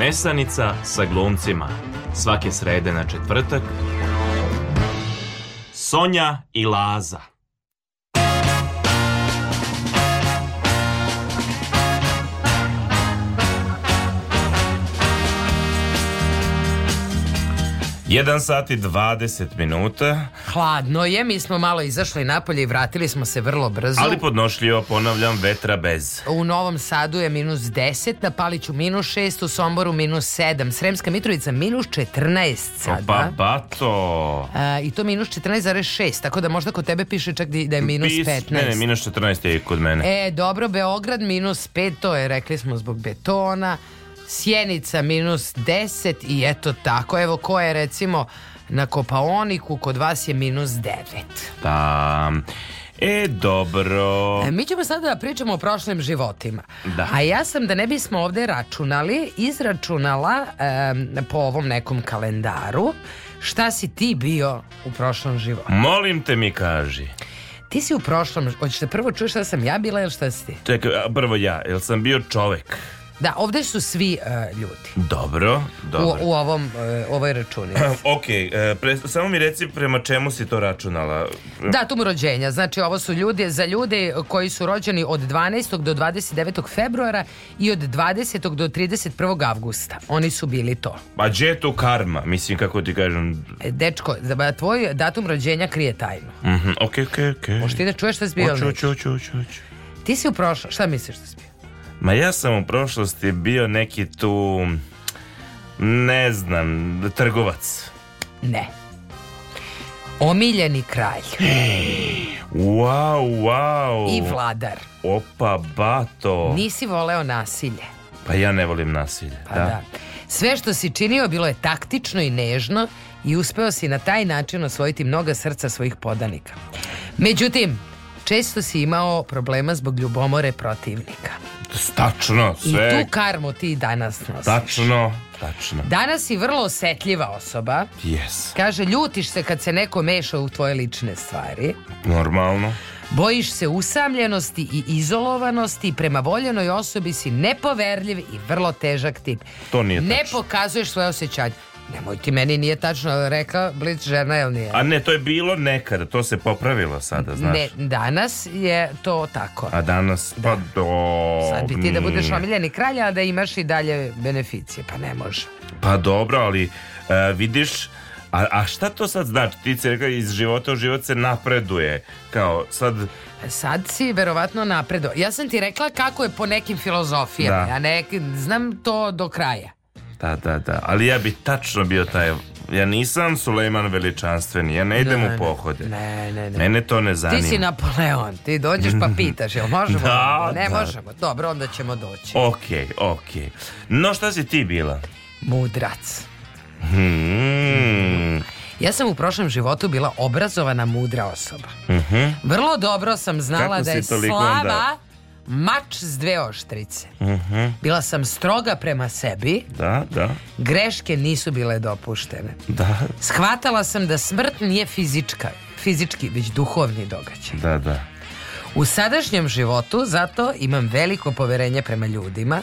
Speaker 9: Nesanica sa glumcima. Svake srede na četvrtak. Sonja i Laza.
Speaker 1: 1 sat i 20 minuta.
Speaker 4: Hladno je, mi smo malo izašli napolje i vratili smo se vrlo brzo.
Speaker 1: Ali podnošljivo, ponavljam, vetra bez.
Speaker 4: U Novom Sadu je minus 10, na Paliću minus 6, u Somboru minus 7, Sremska Mitrovica minus 14
Speaker 1: sada. Opa, bato!
Speaker 4: Pa A, e, I to minus 14,6, tako da možda kod tebe piše čak da je minus 15. Ne, ne,
Speaker 1: minus 14 je kod mene.
Speaker 4: E, dobro, Beograd minus 5, to je, rekli smo, zbog betona. Sjenica minus 10 i eto tako. Evo ko je recimo na Kopaoniku, kod vas je minus 9. Da.
Speaker 1: Pa, e, dobro. E,
Speaker 4: mi ćemo sada da pričamo o prošlim životima. Da. A ja sam, da ne bismo ovde računali, izračunala e, po ovom nekom kalendaru šta si ti bio u prošlom životu.
Speaker 1: Molim te mi kaži.
Speaker 4: Ti si u prošlom, hoćeš da prvo čuješ šta sam ja bila ili šta si ti?
Speaker 1: Čekaj, prvo ja, jel sam bio čovek?
Speaker 4: Da, ovdje su svi uh, ljudi.
Speaker 1: Dobro, dobro. U, e,
Speaker 4: u ovom, uh, ovoj računici.
Speaker 1: ok, e, pre, samo mi reci prema čemu si to računala?
Speaker 4: Da, Datum rođenja, znači ovo su ljudi za ljude koji su rođeni od 12. do 29. februara i od 20. do 31. avgusta. Oni su bili to.
Speaker 1: Pa gdje je to karma, mislim kako ti kažem?
Speaker 4: Dečko, tvoj datum rođenja krije tajnu.
Speaker 1: Mm -hmm. Ok, ok, ok.
Speaker 4: Možeš ti da čuješ šta si bio?
Speaker 1: Oću, oću, oću, oću.
Speaker 4: Ti si u prošlo, šta misliš da si bio?
Speaker 1: Ma ja sam u prošlosti bio neki tu, ne znam, trgovac.
Speaker 4: Ne. Omiljeni kralj.
Speaker 1: Wow, wow.
Speaker 4: I vladar.
Speaker 1: Opa, bato.
Speaker 4: Nisi voleo nasilje.
Speaker 1: Pa ja ne volim nasilje. Pa da. da.
Speaker 4: Sve što si činio bilo je taktično i nežno i uspeo si na taj način osvojiti mnoga srca svojih podanika. Međutim, često si imao problema zbog ljubomore protivnika.
Speaker 1: Tačno,
Speaker 4: sve. I tu karmu ti danas nosiš.
Speaker 1: Tačno, tačno.
Speaker 4: Danas si vrlo osetljiva osoba.
Speaker 1: Yes.
Speaker 4: Kaže, ljutiš se kad se neko meša u tvoje lične stvari.
Speaker 1: Normalno.
Speaker 4: Bojiš se usamljenosti i izolovanosti, prema voljenoj osobi si nepoverljiv i vrlo težak tip.
Speaker 1: To nije tačno
Speaker 4: Ne pokazuješ svoje osjećanje. Nemoj ti, meni nije tačno rekla blic žena, jel nije?
Speaker 1: A ne, to je bilo nekada, to se popravilo sada, znaš. Ne,
Speaker 4: danas je to tako.
Speaker 1: A danas, pa da. do...
Speaker 4: Sad bi ti da budeš omiljeni kralj, a da imaš i dalje beneficije, pa ne može.
Speaker 1: Pa dobro, ali uh, vidiš, a, a šta to sad znači? Ti si rekao iz života u život se napreduje. Kao sad...
Speaker 4: E, sad si verovatno napredo. Ja sam ti rekla kako je po nekim filozofijama. Da. a ne znam to do kraja.
Speaker 1: Da, da, da. Ali ja bi tačno bio taj ja nisam Sulejman veličanstveni, ja ne idem ne, u pohode.
Speaker 4: Ne, ne, ne.
Speaker 1: Mene to ne zanima.
Speaker 4: Ti si Napoleon, ti dođeš pa pitaš, jel možemo? da, ne da. možemo, dobro, onda ćemo doći.
Speaker 1: Okej, okay, okej. Okay. No šta si ti bila?
Speaker 4: Mudrac.
Speaker 1: Hmm.
Speaker 4: Ja sam u prošlom životu bila obrazovana mudra osoba.
Speaker 1: Uh mhm. -huh.
Speaker 4: Vrlo dobro sam znala Kako da je slava... Onda? mač s dve oštrice.
Speaker 1: Uh mhm. -huh.
Speaker 4: Bila sam stroga prema sebi.
Speaker 1: Da, da.
Speaker 4: Greške nisu bile dopuštene.
Speaker 1: Da.
Speaker 4: Shvatala sam da smrt nije fizička, fizički, već duhovni događaj.
Speaker 1: Da, da.
Speaker 4: U sadašnjem životu zato imam veliko poverenje prema ljudima,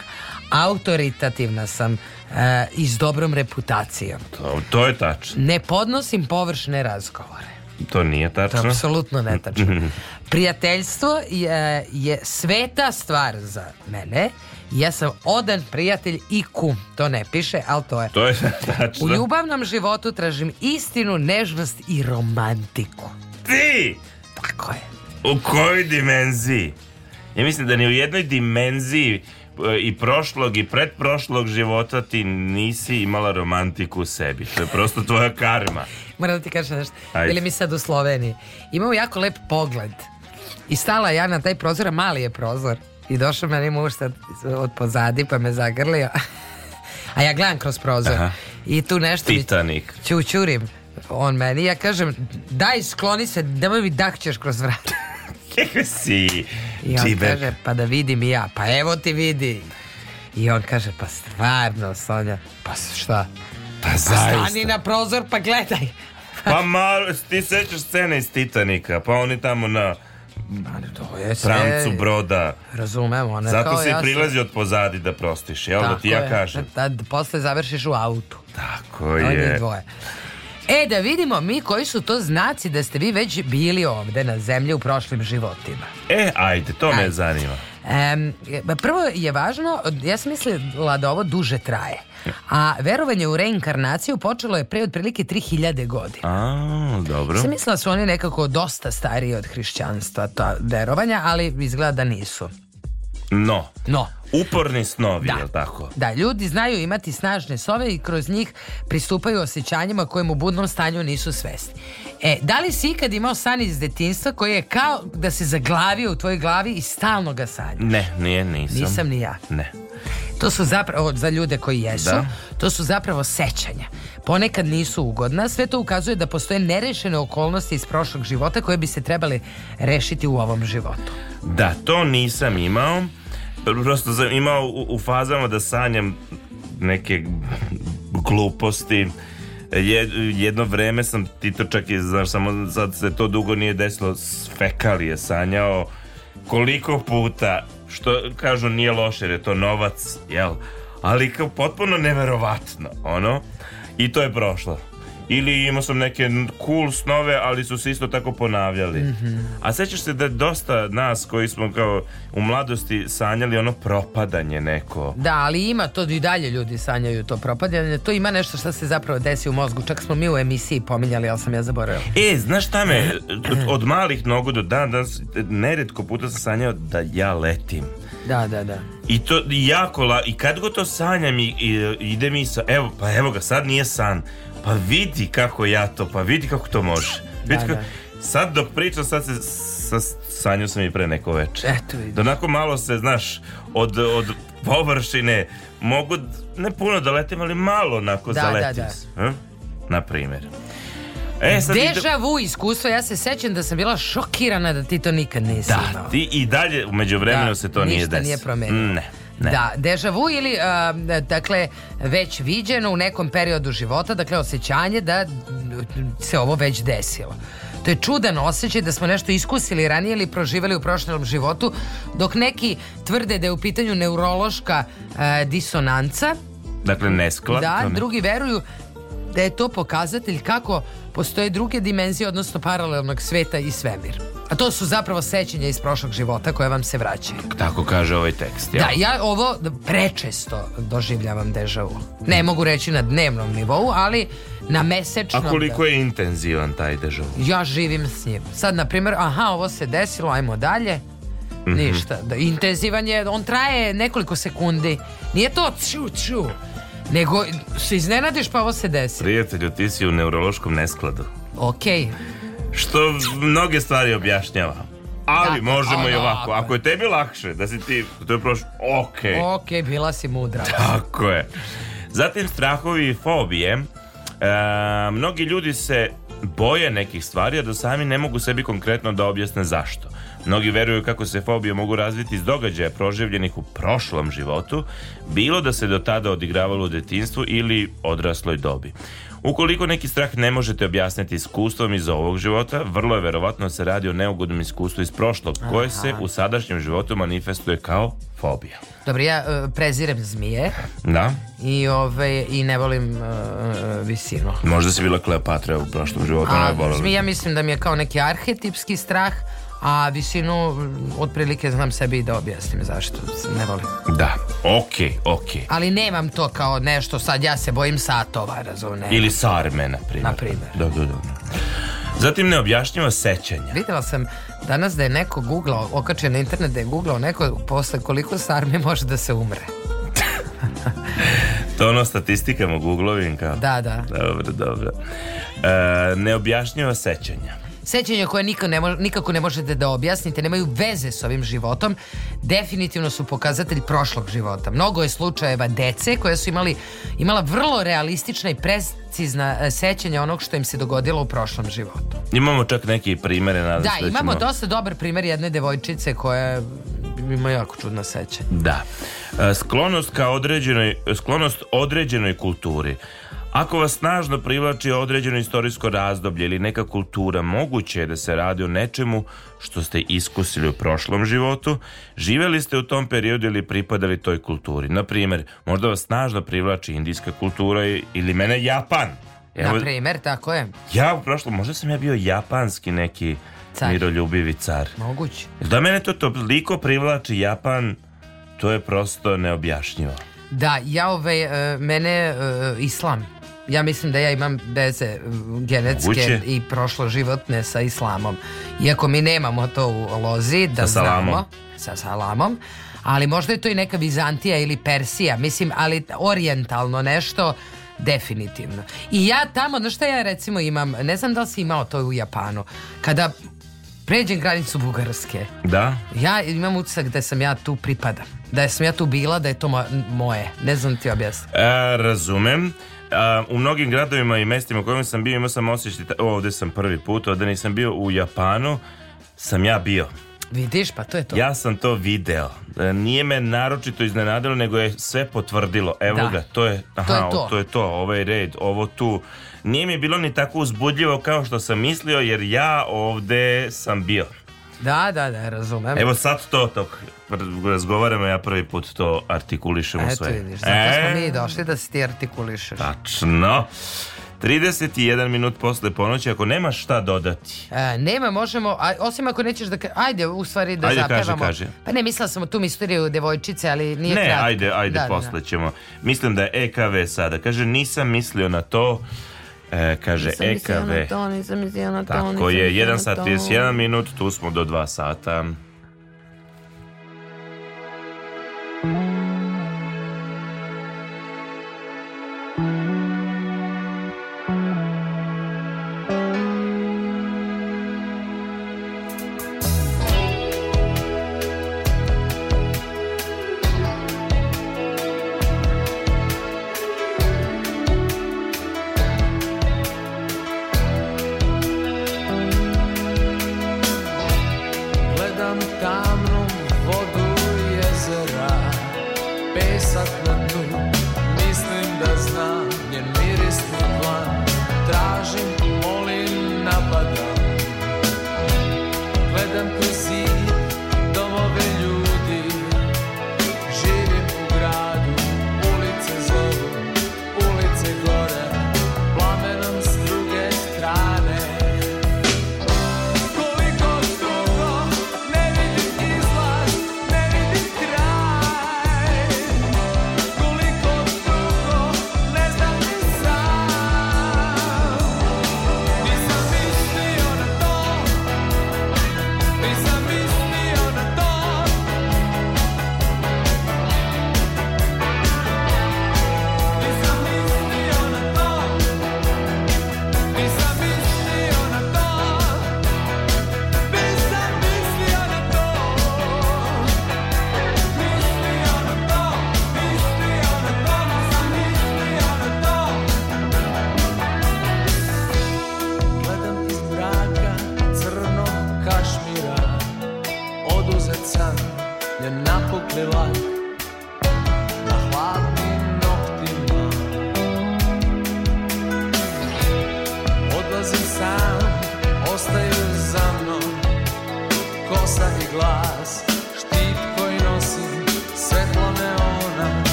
Speaker 4: autoritativna sam e, i s dobrom reputacijom.
Speaker 1: To, to je tačno.
Speaker 4: Ne podnosim površne razgovore.
Speaker 1: To nije tačno. To
Speaker 4: apsolutno netačno. Prijateljstvo je, je sveta stvar za mene. Ja sam odan prijatelj i kum. To ne piše, ali to je.
Speaker 1: To je tačno.
Speaker 4: U ljubavnom životu tražim istinu, nežnost i romantiku.
Speaker 1: Ti!
Speaker 4: Tako je.
Speaker 1: U kojoj dimenziji? Ja mislim da ni u jednoj dimenziji E, i prošlog i pretprošlog života ti nisi imala romantiku u sebi. To je prosto tvoja karma.
Speaker 4: Moram da ti kažem nešto. Bili mi sad u Sloveniji. Imao jako lep pogled. I stala ja na taj prozor, a mali je prozor. I došao meni muž od pozadi pa me zagrlio. a ja gledam kroz prozor. Aha. I tu nešto... Titanik. Ćućurim on meni. Ja kažem, daj skloni se, nemoj mi dah ćeš kroz vrat.
Speaker 1: Kako si? I on Ciber. kaže,
Speaker 4: pa da vidim i ja, pa evo ti vidi. I on kaže, pa stvarno, Sonja, pa šta? Pa, pa stani na prozor pa gledaj.
Speaker 1: pa malo, ti sećaš scene iz Titanika, pa oni tamo na ali to je sve... Pramcu broda.
Speaker 4: Razumemo. One
Speaker 1: Zato se ja prilazi od pozadi da prostiš, jel da ti ja je. kažem? Da,
Speaker 4: posle završiš u autu.
Speaker 1: Tako je. Oni je. Dvoje.
Speaker 4: E, da vidimo mi koji su to znaci da ste vi već bili ovde na zemlji u prošlim životima.
Speaker 1: E, ajde, to ajde. me zanima. E,
Speaker 4: prvo je važno, ja sam mislila da ovo duže traje. A verovanje u reinkarnaciju počelo je pre otprilike 3000 godina. A,
Speaker 1: dobro. Sam
Speaker 4: mislila da su oni nekako dosta stariji od hrišćanstva, ta verovanja, ali izgleda da nisu.
Speaker 1: No.
Speaker 4: No.
Speaker 1: Uporni snovi, da. jel tako?
Speaker 4: Da, ljudi znaju imati snažne sove i kroz njih pristupaju osjećanjima kojim u budnom stanju nisu svesni. E, da li si ikad imao san iz detinstva koji je kao da se zaglavio u tvojoj glavi i stalno ga sanjaš?
Speaker 1: Ne, nije, nisam.
Speaker 4: Nisam ni ja.
Speaker 1: Ne.
Speaker 4: To su zapravo, za ljude koji jesu, da. to su zapravo sećanja. Ponekad nisu ugodna, sve to ukazuje da postoje nerešene okolnosti iz prošlog života koje bi se trebali rešiti u ovom životu.
Speaker 1: Da, to nisam imao prosto imao u, u fazama da sanjam neke gluposti jedno vreme sam Tito čak i znaš, samo sad se to dugo nije desilo, fekalije sanjao koliko puta što kažu nije loše jer je to novac jel, ali kao potpuno neverovatno ono, i to je prošlo ili imao sam neke cool snove, ali su se isto tako ponavljali. Mm -hmm. A sećaš se da dosta nas koji smo kao u mladosti sanjali ono propadanje neko.
Speaker 4: Da, ali ima to i dalje ljudi sanjaju to propadanje. To ima nešto što se zapravo desi u mozgu. Čak smo mi u emisiji pominjali, ali sam ja zaboravila.
Speaker 1: E, znaš šta me, od malih nogu do dan danas, neretko puta sam sanjao da ja letim.
Speaker 4: Da, da, da.
Speaker 1: I to jako la... I kad god to sanjam i, i, ide mi sa... Evo, pa evo ga, sad nije san pa vidi kako ja to, pa vidi kako to može. Da, vidi da. kako... Sad dok pričam, sad se sa sanju sam i pre neko
Speaker 4: veče. Eto
Speaker 1: vidiš. Da malo se, znaš, od, od površine mogu, ne puno da letim, ali malo onako da, da zaletim. Da, da. Hm? Na primjer.
Speaker 4: E, sad Deja vu iskustvo, ja se sećam da sam bila šokirana da ti to nikad nisi da, imao.
Speaker 1: ti i dalje, umeđu vremenu da, se to nije desilo. ništa nije promenilo. Ne. Ne.
Speaker 4: Da, deja vu ili uh, dakle već viđeno u nekom periodu života, dakle osjećanje da se ovo već desilo. To je čudan osjećaj da smo nešto iskusili ranije ili proživjeli u prošlom životu, dok neki tvrde da je u pitanju neurološka uh, disonanca.
Speaker 1: Dakle, nesklad.
Speaker 4: Da, drugi veruju da je to pokazatelj kako postoje druge dimenzije, odnosno paralelnog sveta i svemir. A to su zapravo sećanja iz prošlog života koje vam se vraćaju.
Speaker 1: Tako kaže ovaj tekst.
Speaker 4: Ja. Da, ja ovo prečesto doživljavam dežavu. Ne mogu reći na dnevnom nivou, ali na mesečnom. A da.
Speaker 1: koliko je intenzivan taj dežavu?
Speaker 4: Ja živim s njim. Sad, na primjer, aha, ovo se desilo, ajmo dalje. Mhm. Ništa. Da, intenzivan je, on traje nekoliko sekundi. Nije to ču, ču. Nego se iznenadiš pa ovo se desi.
Speaker 1: Prijatelju, ti si u neurologskom neskladu.
Speaker 4: Okej.
Speaker 1: Okay. Što mnoge stvari objašnjava. Ali da, možemo ono, i ovako. Ako je tebi lakše da si ti, to je prošlo, okej. Okay.
Speaker 4: Okej, okay, bila si mudra.
Speaker 1: Tako je. Zatim strahovi i fobije. E, mnogi ljudi se boje nekih stvari, a da sami ne mogu sebi konkretno da objasne zašto. Mnogi veruju kako se fobije mogu razviti iz događaja proživljenih u prošlom životu, bilo da se do tada odigravalo u detinstvu ili odrasloj dobi. Ukoliko neki strah ne možete objasniti iskustvom iz ovog života, vrlo je verovatno da se radi o neugodnom iskustvu iz prošlog, koje Aha. se u sadašnjem životu manifestuje kao fobija.
Speaker 4: Dobro, ja uh, prezirem zmije.
Speaker 1: Da.
Speaker 4: I, ove, ovaj, i ne volim uh, visinu.
Speaker 1: Možda si bila Kleopatra u prošlom životu, a, ne volim. Zmija
Speaker 4: mislim da mi je kao neki arhetipski strah, a visinu otprilike znam sebi da objasnim zašto ne volim.
Speaker 1: Da, okej, okay, okej. Okay.
Speaker 4: Ali nemam to kao nešto, sad ja se bojim satova, razumem.
Speaker 1: Ili sarme, na primjer. Na primjer. Da, da, da. Zatim neobjašnjiva sećanja.
Speaker 4: Videla sam danas da je neko googlao, okačio na internet da je googlao neko posle koliko sarme može da se umre.
Speaker 1: to ono statistikama googlovim
Speaker 4: kao. Da, da.
Speaker 1: Dobro, dobro. E, neobjašnjiva sećanja
Speaker 4: sećanja koje nikako ne, možete, nikako ne možete da objasnite, nemaju veze s ovim životom, definitivno su pokazatelj prošlog života. Mnogo je slučajeva dece koje su imali, imala vrlo realistična i precizna e, sećanja onog što im se dogodilo u prošlom životu.
Speaker 1: Imamo čak neke primere. Nadam da, da
Speaker 4: imamo dosta dobar primer jedne devojčice koja ima jako čudna sećanja.
Speaker 1: Da. E, sklonost ka određenoj, sklonost određenoj kulturi Ako vas snažno privlači određeno istorijsko razdoblje ili neka kultura, moguće je da se radi o nečemu što ste iskusili u prošlom životu, živeli ste u tom periodu ili pripadali toj kulturi. Na primjer, možda vas snažno privlači indijska kultura ili mene Japan. Evo,
Speaker 4: Na primjer, tako je.
Speaker 1: Ja u prošlom, možda sam ja bio japanski neki car. miroljubivi car.
Speaker 4: Moguće.
Speaker 1: Da mene to toliko privlači Japan, to je prosto neobjašnjivo.
Speaker 4: Da, ja ove, e, mene e, islam ja mislim da ja imam veze genetske Moguće. i životne sa islamom. Iako mi nemamo to u lozi, da sa znamo. Sa salamom. Ali možda je to i neka Vizantija ili Persija, mislim, ali orijentalno nešto definitivno. I ja tamo, no šta ja recimo imam, ne znam da li si imao to u Japanu, kada pređem granicu Bugarske.
Speaker 1: Da.
Speaker 4: Ja imam utisak da sam ja tu pripadam. Da sam ja tu bila, da je to moje. Ne znam ti objasniti.
Speaker 1: E, razumem. A, u mnogim gradovima i mestima u kojima sam bio imao sam osjećaj, da- ovde sam prvi put, ovdje nisam bio u Japanu, sam ja bio.
Speaker 4: Vidiš, pa to je to.
Speaker 1: Ja sam to video. E, nije me naročito iznenadilo, nego je sve potvrdilo. Evo da. ga, to je, aha, to je to. to je to, ovaj red, ovo tu. Nije mi bilo ni tako uzbudljivo kao što sam mislio, jer ja ovde sam bio.
Speaker 4: Da, da, da, razumem.
Speaker 1: Evo sad to, to razgovaramo, ja prvi put to artikulišemo
Speaker 4: Eto,
Speaker 1: sve.
Speaker 4: Eto vidiš,
Speaker 1: zato
Speaker 4: e... smo mi došli da se ti artikulišeš.
Speaker 1: Tačno. 31 minut posle ponoći ako nema šta dodati.
Speaker 4: E, nema, možemo, a, osim ako nećeš da ajde u stvari da ajde, zapevamo. Kaže, kaže. Pa ne, mislila sam o tu misteriju devojčice, ali nije
Speaker 1: Ne,
Speaker 4: kratka.
Speaker 1: ajde, ajde, da, da, da. posle da. ćemo. Mislim da je EKV sada. Kaže nisam mislio na to. E, kaže nisam EKV. Na to, nisam na to, Tako je, 1 sat 31 minut, tu smo do 2 sata.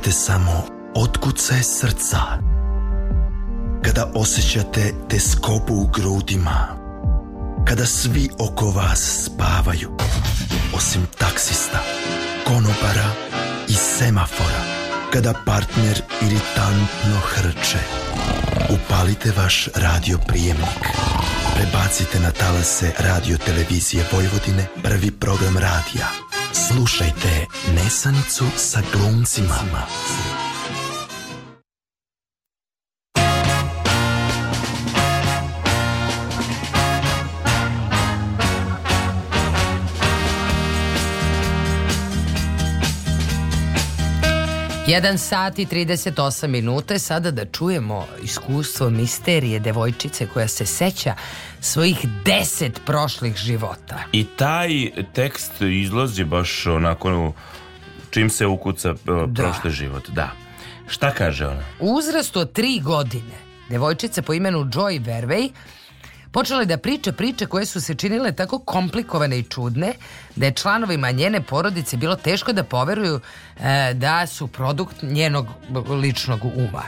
Speaker 4: čujete samo otkucaj srca kada osjećate teskobu u grudima, kada svi oko vas spavaju, osim taksista, konopara i semafora, kada partner iritantno hrče. Upalite vaš radio prijemnik. Prebacite na talase radio televizije Vojvodine prvi program radija Slušajte Nesanicu sa glumcima. Jedan sat i 38 minuta je sada da čujemo iskustvo misterije devojčice koja se seća svojih deset prošlih života.
Speaker 1: I taj tekst izlazi baš onako čim se ukuca e, da. prošli život. Da. Šta kaže ona?
Speaker 4: Uzrast od tri godine devojčica po imenu Joy Vervey počela je da priča priče koje su se činile tako komplikovane i čudne da je članovima njene porodice bilo teško da poveruju e, da su produkt njenog ličnog uma.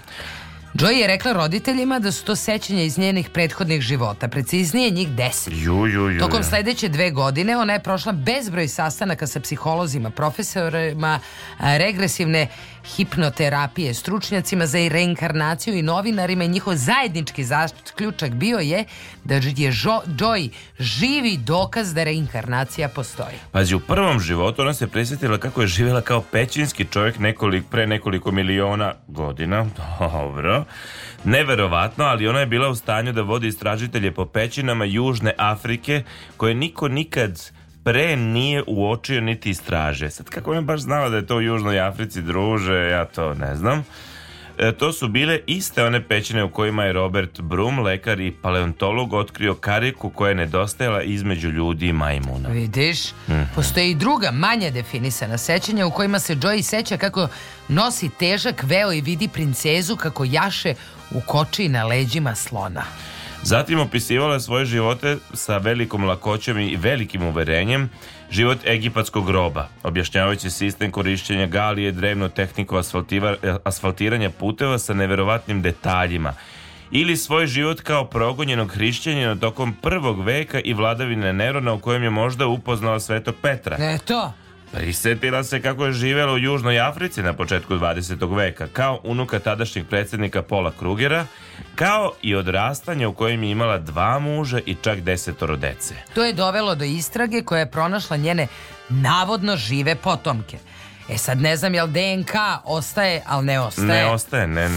Speaker 4: Joy je rekla roditeljima da su to sećanja iz njenih prethodnih života, preciznije njih deset.
Speaker 1: Ju, ju, ju,
Speaker 4: Tokom sledeće dve godine ona je prošla bezbroj sastanaka sa psiholozima, profesorima, regresivne hipnoterapije, stručnjacima za reinkarnaciju i novinarima i njihov zajednički zaključak bio je da je žo, Joy živi dokaz da reinkarnacija postoji.
Speaker 1: Pazi, u prvom životu ona se presjetila kako je živjela kao pećinski čovjek nekolik, pre nekoliko miliona godina. Dobro. Neverovatno, ali ona je bila u stanju da vodi istražitelje po pećinama Južne Afrike koje niko nikad pre nije uočio niti istraže. Sad kako on baš znao da je to u Južnoj Africi, druže, ja to ne znam. E, to su bile iste one pećine u kojima je Robert Brum, lekar i paleontolog, otkrio kariku koja je nedostajala između ljudi i majmuna.
Speaker 4: Vidiš, mm -hmm. postoje i druga manje definisana sećanja u kojima se Joey seća kako nosi težak veo i vidi princezu kako jaše u koči na leđima slona.
Speaker 1: Zatim opisivala svoje živote sa velikom lakoćom i velikim uverenjem život egipatskog groba, objašnjavajući sistem korišćenja galije, drevnu tehniku asfaltiranja puteva sa neverovatnim detaljima, ili svoj život kao progonjenog hrišćanina tokom prvog veka i vladavine Nerona u kojem je možda upoznala svetog Petra.
Speaker 4: E to?
Speaker 1: Prisetila pa se kako je živela u Južnoj Africi na početku 20. veka, kao unuka tadašnjeg predsednika Pola Krugera, kao i odrastanje u kojem je imala dva muža i čak desetoro dece.
Speaker 4: To je dovelo do istrage koja je pronašla njene navodno žive potomke. E sad ne znam jel DNK ostaje, ali ne ostaje.
Speaker 1: Ne ostaje, ne...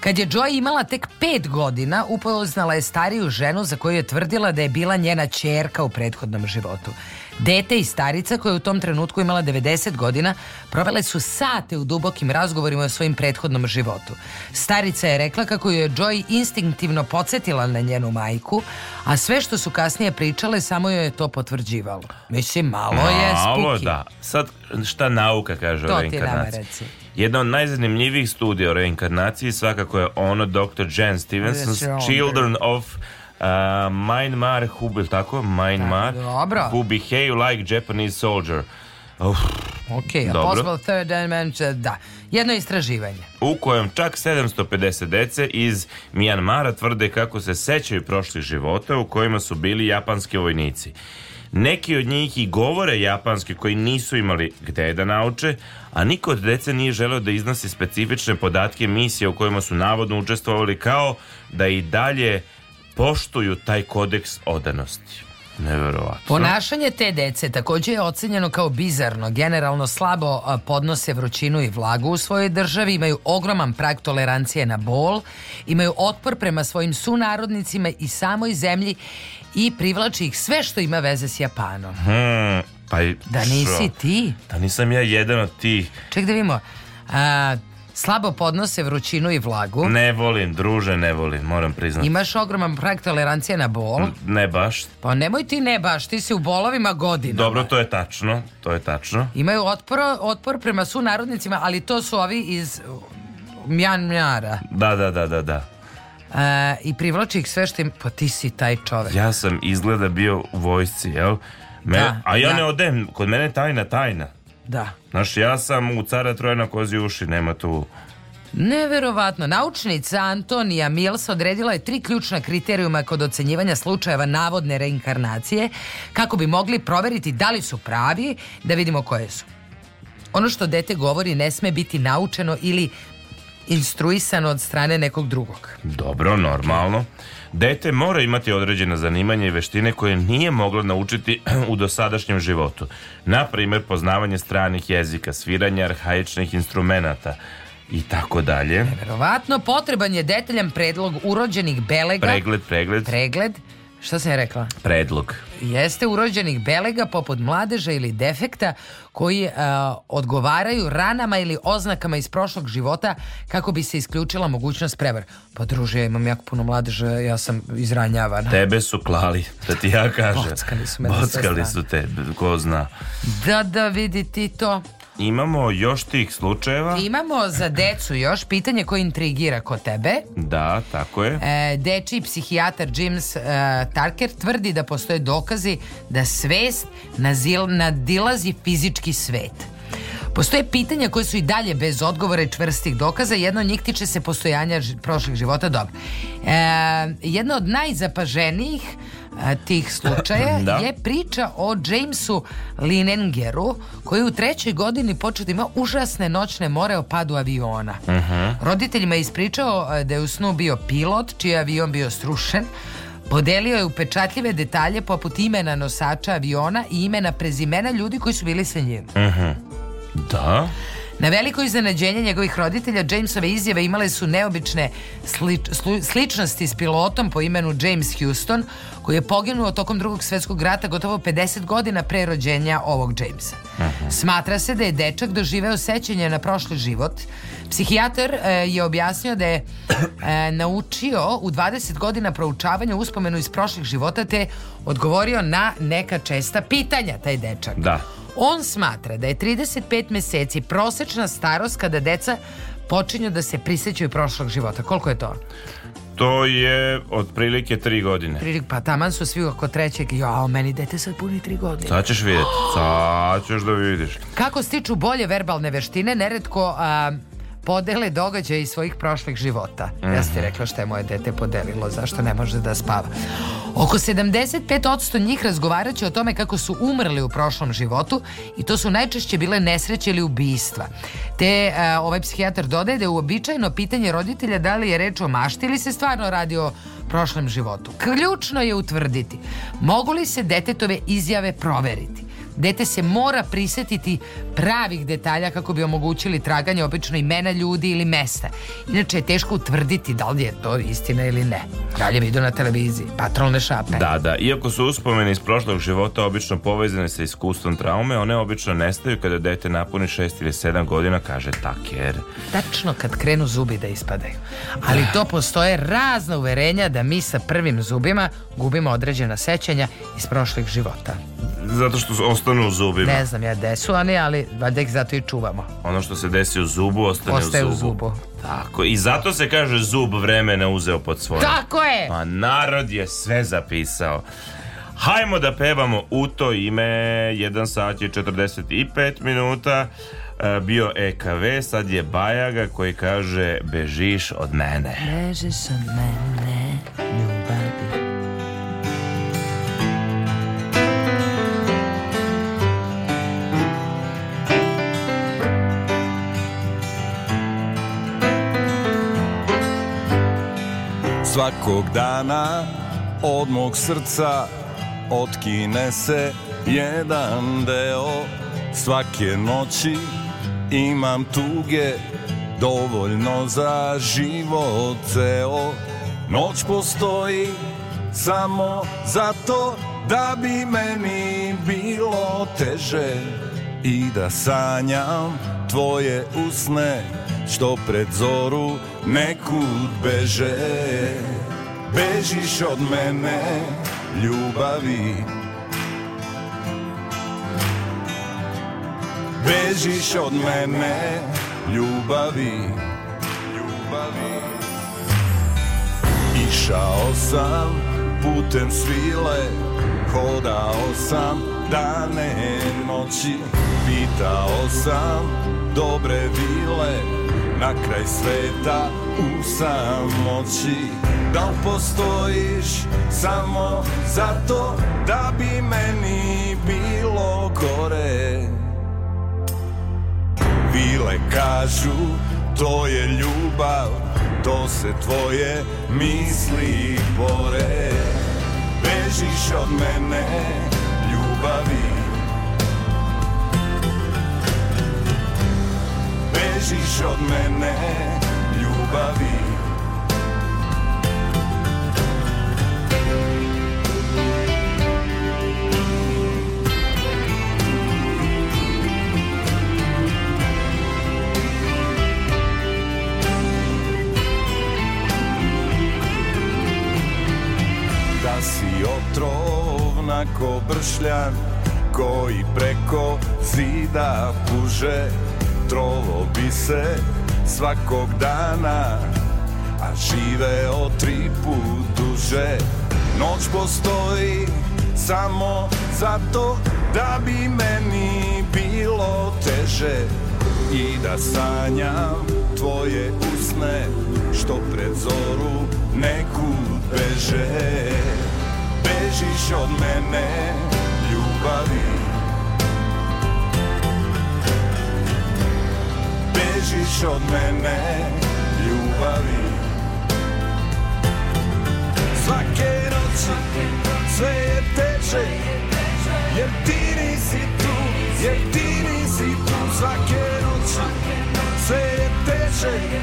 Speaker 4: Kad je Joy imala tek pet godina, upoznala je stariju ženu za koju je tvrdila da je bila njena čerka u prethodnom životu. Dete i starica koja je u tom trenutku imala 90 godina provele su sate u dubokim razgovorima o svojim prethodnom životu. Starica je rekla kako ju je Joy instinktivno podsjetila na njenu majku, a sve što su kasnije pričale samo joj je to potvrđivalo. Mislim, malo, malo je spuki. Malo da.
Speaker 1: Sad, šta nauka kaže to o reinkarnaciji? Jedna od najzanimljivijih studija o reinkarnaciji svakako je ono Dr. Jan Stevenson Children of Uh, Myanmar Hub, tako? Myanmar
Speaker 4: Dobro.
Speaker 1: Who behave like Japanese soldier. Uf,
Speaker 4: ok, dobro. a possible third dimension, da. Jedno istraživanje.
Speaker 1: U kojem čak 750 dece iz Mijanmara tvrde kako se sećaju prošlih života u kojima su bili japanski vojnici. Neki od njih i govore japanski koji nisu imali gde da nauče, a niko od dece nije želeo da iznosi specifične podatke misije u kojima su navodno učestvovali kao da i dalje poštuju taj kodeks odanosti. Neverovatno.
Speaker 4: Ponašanje te dece takođe je ocenjeno kao bizarno. Generalno slabo podnose vrućinu i vlagu u svojoj državi, imaju ogroman prag tolerancije na bol, imaju otpor prema svojim sunarodnicima i samoj zemlji i privlači ih sve što ima veze s Japanom.
Speaker 1: Hmm, pa i,
Speaker 4: da nisi šo? ti?
Speaker 1: Da nisam ja jedan od tih.
Speaker 4: Ček da vidimo. A, Slabo podnose vrućinu i vlagu.
Speaker 1: Ne volim, druže, ne volim, moram priznati.
Speaker 4: Imaš ogroman prag tolerancije na bol.
Speaker 1: ne baš.
Speaker 4: Pa nemoj ti ne baš, ti si u bolovima godinama.
Speaker 1: Dobro, to je tačno, to je tačno.
Speaker 4: Imaju otpor, otpor prema su narodnicima, ali to su ovi iz uh, Mjanmjara.
Speaker 1: Da, da, da, da, da.
Speaker 4: E, I privlači ih sve što im, pa ti si taj čovek.
Speaker 1: Ja sam izgleda bio u vojsci, jel? Me, da, a ja, ja da. ne odem, kod mene je tajna, tajna.
Speaker 4: Da.
Speaker 1: Znaš, ja sam u cara Trojana uši, nema tu...
Speaker 4: Neverovatno, naučnica Antonija Mills odredila je tri ključna kriterijuma kod ocenjivanja slučajeva navodne reinkarnacije kako bi mogli proveriti da li su pravi, da vidimo koje su. Ono što dete govori ne sme biti naučeno ili instruisano od strane nekog drugog.
Speaker 1: Dobro, normalno. Okay. Dete mora imati određena zanimanja i veštine koje nije moglo naučiti u dosadašnjem životu. Na primjer, poznavanje stranih jezika, sviranje arhaičnih instrumenata, i tako dalje.
Speaker 4: Verovatno potreban je detaljan predlog urođenih belega.
Speaker 1: Pregled, pregled.
Speaker 4: Pregled Šta sam ja rekla?
Speaker 1: Predlog.
Speaker 4: Jeste urođenih belega poput mladeža ili defekta koji uh, odgovaraju ranama ili oznakama iz prošlog života kako bi se isključila mogućnost prevar. Pa druže, ja imam jako puno mladeža, ja sam izranjavana.
Speaker 1: Tebe su klali, da ti ja kažem.
Speaker 4: Bockali su
Speaker 1: me. Bockali su te, ko zna.
Speaker 4: Da, da, vidi ti to.
Speaker 1: Imamo još tih slučajeva.
Speaker 4: Imamo za decu još pitanje koje intrigira kod tebe.
Speaker 1: Da, tako je.
Speaker 4: E, deči psihijatar James e, Tarker tvrdi da postoje dokazi da svest nazil, nadilazi fizički svet. Postoje pitanja koje su i dalje bez odgovora i čvrstih dokaza. Jedno od njih tiče se postojanja ži, prošlih života. dobra. E, jedno od najzapaženijih e, tih slučaja da. je priča o Jamesu Linengeru koji u trećoj godini počeo da ima užasne noćne more o padu aviona.
Speaker 1: Uh mhm. -huh.
Speaker 4: Roditeljima je ispričao e, da je u snu bio pilot čiji avion bio strušen. Podelio je upečatljive detalje poput imena nosača aviona i imena prezimena ljudi koji su bili sa njim.
Speaker 1: Uh
Speaker 4: mhm.
Speaker 1: -huh. Da?
Speaker 4: Na veliko iznenađenje njegovih roditelja, Jamesove izjave imale su neobične slič, slu, sličnosti s pilotom po imenu James Houston, koji je poginuo tokom drugog svjetskog rata gotovo 50 godina pre rođenja ovog Jamesa. Aha. Mhm. Smatra se da je dečak doživeo sećanje na prošli život. Psihijatar e, je objasnio da je e, naučio u 20 godina proučavanja uspomenu iz prošlih života te odgovorio na neka česta pitanja taj dečak.
Speaker 1: Da.
Speaker 4: On smatra da je 35 meseci prosečna starost kada deca počinju da se prisećaju prošlog života. Koliko je to?
Speaker 1: To je otprilike tri godine.
Speaker 4: Prilik, pa taman su svi oko trećeg. Jo, meni dete sad puni tri godine.
Speaker 1: Sad ćeš vidjeti, sad ćeš da vidiš.
Speaker 4: Kako stiču bolje verbalne veštine, neretko... A, podele događaje iz svojih prošlih života. Mm Ja ste mhm. rekla šta je moje dete podelilo, zašto ne može da spava. Oko 75% njih razgovaraće o tome kako su umrli u prošlom životu i to su najčešće bile nesreće ili ubistva. Te a, e, ovaj psihijatar dodaje da je uobičajeno pitanje roditelja da li je reč o mašti ili se stvarno radi o prošlom životu. Ključno je utvrditi mogu li se detetove izjave proveriti. Dete se mora prisetiti pravih detalja kako bi omogućili traganje obično imena ljudi ili mesta. Inače je teško utvrditi da li je to istina ili ne. Dalje vidu na televiziji, patrolne šape.
Speaker 1: Da, da. Iako su uspomene iz prošlog života obično povezane sa iskustvom traume, one obično nestaju kada dete napuni 6 ili 7 godina, kaže taker.
Speaker 4: Tačno kad krenu zubi da ispadaju. Ali to postoje razna uverenja da mi sa prvim zubima gubimo određena sećanja iz prošlih života
Speaker 1: zato što ostane u zubima.
Speaker 4: Ne znam ja desu oni, ali valjda ih zato i čuvamo.
Speaker 1: Ono što se desi u zubu, ostane Ostaje u zubu. U zubu. Tako, i zato se kaže zub vremena uzeo pod svoje.
Speaker 4: Tako je!
Speaker 1: Pa narod je sve zapisao. Hajmo da pevamo u to ime 1 sat i 45 minuta e, bio EKV, sad je Bajaga koji kaže bežiš od mene. Bežiš od mene, Svakog dana od mog srca otkine se jedan deo Svake noći imam tuge dovoljno za život ceo Noć postoji samo zato da bi meni bilo teže i da sanjam tvoje usne što pred zoru nekud beže Bežiš od mene ljubavi Bežiš od mene ljubavi Ljubavi Išao sam putem svile Hodao sam dane noći Pitao sam dobre vile Na kraj sveta u samoći Da li postojiš samo zato Da bi meni bilo gore Vile kažu to je ljubav To se tvoje misli bore Bežiš od mene ljubavi Bežiš od mene ljubavi onako bršljan koji preko zida puže trovo bi se svakog dana a živeo tri put duže noć postoji samo zato da bi meni bilo teže i da sanjam tvoje usne što pred zoru nekud beže bežiš od mene ljubavi Bežiš od mene ljubavi Svake noći sve je teže Jer ti nisi tu, jer ti nisi tu Svake noći sve je teže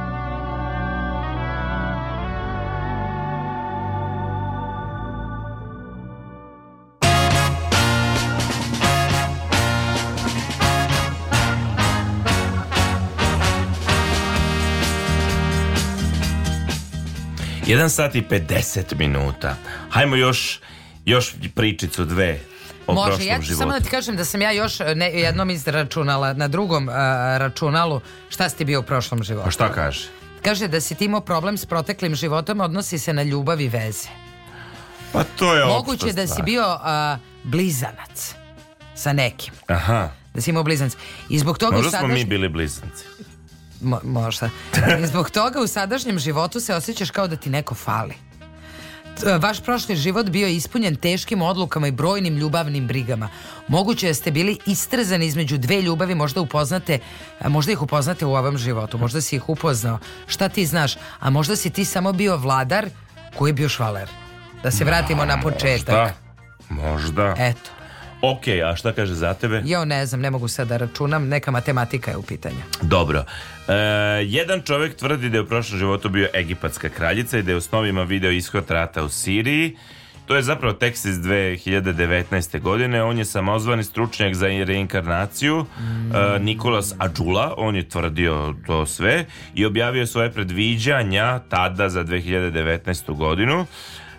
Speaker 1: 1 sat i 50 minuta. Hajmo još, još pričicu dve o Može,
Speaker 4: ja
Speaker 1: životu.
Speaker 4: samo da ti kažem da sam ja još e, ne, jednom izračunala na drugom uh, računalu šta si ti bio u prošlom životu.
Speaker 1: A šta kaže?
Speaker 4: Kaže da si ti imao problem s proteklim životom, odnosi se na ljubav i veze.
Speaker 1: Pa to je Moguće
Speaker 4: da
Speaker 1: si
Speaker 4: bio uh, blizanac sa nekim.
Speaker 1: Aha.
Speaker 4: Da si imao blizanac.
Speaker 1: I zbog
Speaker 4: toga Možda sada...
Speaker 1: smo mi bili blizanci.
Speaker 4: Mo možda. Zbog toga u sadašnjem životu se osjećaš kao da ti neko fali. Vaš prošli život bio je ispunjen teškim odlukama i brojnim ljubavnim brigama. Moguće da ste bili istrzani između dve ljubavi, možda upoznate, možda ih upoznate u ovom životu, možda si ih upoznao. Šta ti znaš? A možda si ti samo bio vladar koji je bio švaler. Da se vratimo na početak.
Speaker 1: Možda. možda.
Speaker 4: Eto.
Speaker 1: Ok, a šta kaže za tebe?
Speaker 4: Jo, ne znam, ne mogu sad da računam, neka matematika je u pitanju.
Speaker 1: Dobro. E, jedan čovjek tvrdi da je u prošlom životu bio egipatska kraljica i da je u snovima video ishod rata u Siriji. To je zapravo tekst iz 2019. godine. On je samozvani stručnjak za reinkarnaciju mm. e, Nikolas Adžula. On je tvrdio to sve i objavio svoje predviđanja tada za 2019. godinu.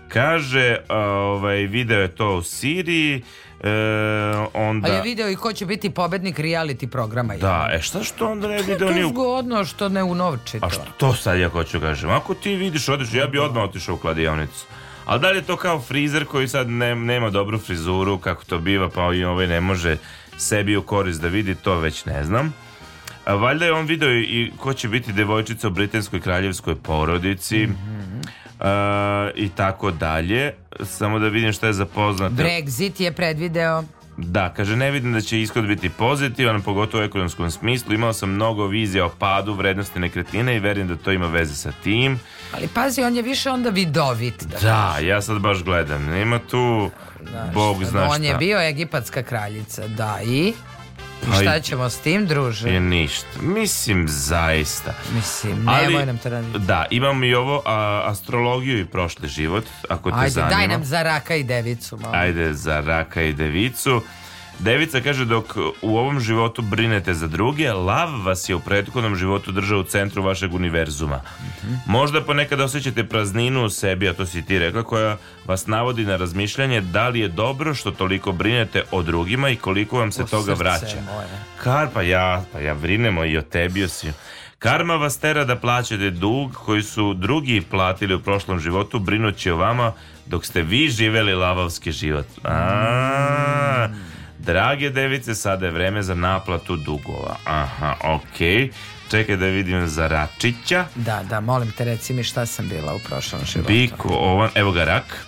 Speaker 1: Kaže, ovaj, video je to u Siriji E, onda...
Speaker 4: A je video i ko će biti pobednik reality programa.
Speaker 1: Je. Da,
Speaker 4: e
Speaker 1: šta što onda
Speaker 4: ne
Speaker 1: video ni...
Speaker 4: To zgodno što ne unovči to. A što
Speaker 1: to sad ja hoću da kažem? Ako ti vidiš, odeš, ja bi odmah otišao u kladionicu. Ali da li je to kao frizer koji sad ne, nema dobru frizuru, kako to biva, pa i ovaj ne može sebi u korist da vidi, to već ne znam. A valjda je on video i ko će biti devojčica u britanskoj kraljevskoj porodici. Mm -hmm. Uh, i tako dalje. Samo da vidim šta je za
Speaker 4: Brexit je predvideo.
Speaker 1: Da, kaže, ne vidim da će ishod biti pozitivan, pogotovo u ekonomskom smislu. Imao sam mnogo vizija o padu vrednosti nekretnina i verim da to ima veze sa tim.
Speaker 4: Ali pazi, on je više onda vidovit.
Speaker 1: Da, da ja sad baš gledam. Nema tu, znaš, Bog zna šta.
Speaker 4: On je bio egipatska kraljica, da, i... Pa šta ćemo s tim, druže? Je
Speaker 1: ništa. Mislim, zaista.
Speaker 4: Mislim, nemoj Ali, nam
Speaker 1: to
Speaker 4: raditi.
Speaker 1: Da, imam i ovo a, astrologiju i prošli život, ako te Ajde, zanima.
Speaker 4: daj nam za raka i devicu.
Speaker 1: Malo. Ajde, za raka i devicu. Devica kaže dok u ovom životu brinete za druge, lav vas je u prethodnom životu držao u centru vašeg univerzuma. Mm -hmm. Možda ponekad osjećate prazninu u sebi, a to si ti rekla, koja vas navodi na razmišljanje da li je dobro što toliko brinete o drugima i koliko vam se o, toga vraća. Moje. Kar pa ja, pa ja brinemo i o tebi, o si. Karma vas tera da plaćate dug koji su drugi platili u prošlom životu brinući o vama dok ste vi živeli lavavski život. A, mm. Drage device, sada je vreme za naplatu dugova. Aha, okej. Okay. Čekaj da vidim za Račića.
Speaker 4: Da, da, molim te reci mi šta sam bila u prošlom životu.
Speaker 1: Biko, ovan, evo ga rak.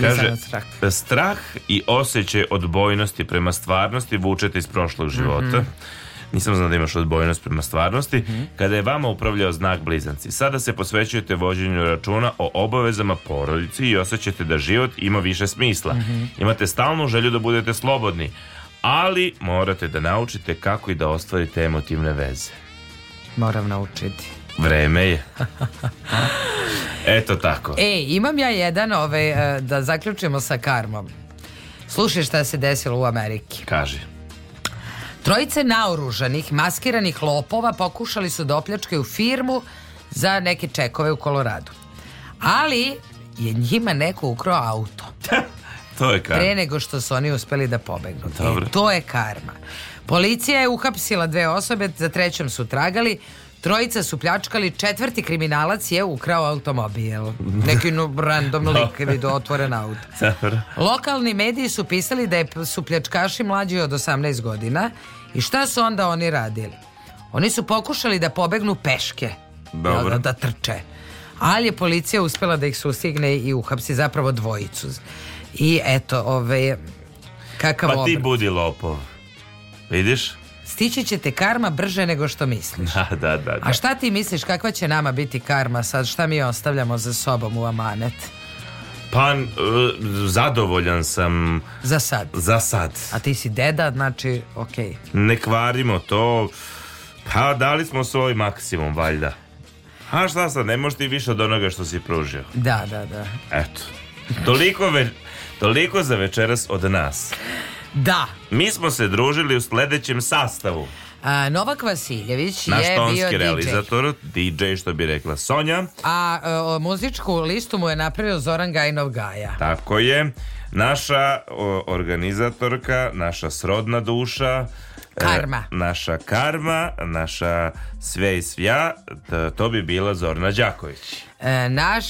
Speaker 4: Kaže, rak.
Speaker 1: strah i osjećaj odbojnosti prema stvarnosti vučete iz prošlog života. Mm -hmm. Nisam znao da imaš odbojnost prema stvarnosti. Mm -hmm. Kada je vama upravljao znak blizanci, sada se posvećujete vođenju računa o obavezama porodici i osjećate da život ima više smisla. Mm -hmm. Imate stalnu želju da budete slobodni, ali morate da naučite kako i da ostvarite emotivne veze.
Speaker 4: Moram naučiti.
Speaker 1: Vreme je. Eto tako.
Speaker 4: E, imam ja jedan ovaj, eh, da zaključimo sa karmom. Slušaj šta se desilo u Ameriki.
Speaker 1: Kaži.
Speaker 4: Trojice naoružanih, maskiranih lopova pokušali su da opljačkaju firmu za neke čekove u Koloradu. Ali je njima neko ukrao auto. to je karma. Pre nego što su oni uspeli da pobegnu. E, to je karma. Policija je uhapsila dve osobe, za trećom su tragali. Trojica su pljačkali, četvrti kriminalac je ukrao automobil. Neki no, randomno da. lik je vidio otvoren auto. Lokalni mediji su pisali da je, su pljačkaši mlađi od 18 godina i šta su onda oni radili? Oni su pokušali da pobegnu peške. Dobro. Da, da trče. Ali je policija uspela da ih sustigne i uhapsi zapravo dvojicu. I eto, ove, kakav Pa ti obrat. budi lopov. Vidiš? stići će te karma brže nego što misliš. Da, da, da, da, A šta ti misliš, kakva će nama biti karma sad? Šta mi ostavljamo za sobom u amanet? Pa, e, zadovoljan sam. Za sad? Za sad. A ti si deda, znači, okej. Okay. Ne kvarimo to. Pa, dali smo svoj maksimum, valjda. A šta sad, ne možeš ti više od onoga što si pružio. Da, da, da. Eto. Toliko, ve, toliko za večeras od nas. Da. Mi smo se družili u sledećem sastavu. A, Novak Vasiljević Naš je bio DJ. realizator, DJ što bi rekla Sonja. A e, o, muzičku listu mu je napravio Zoran Gajnov Gaja. Tako je. Naša o, organizatorka, naša srodna duša, e, Karma. E, naša karma, naša sve i svja, to, to bi bila Zorna Đaković. E, naš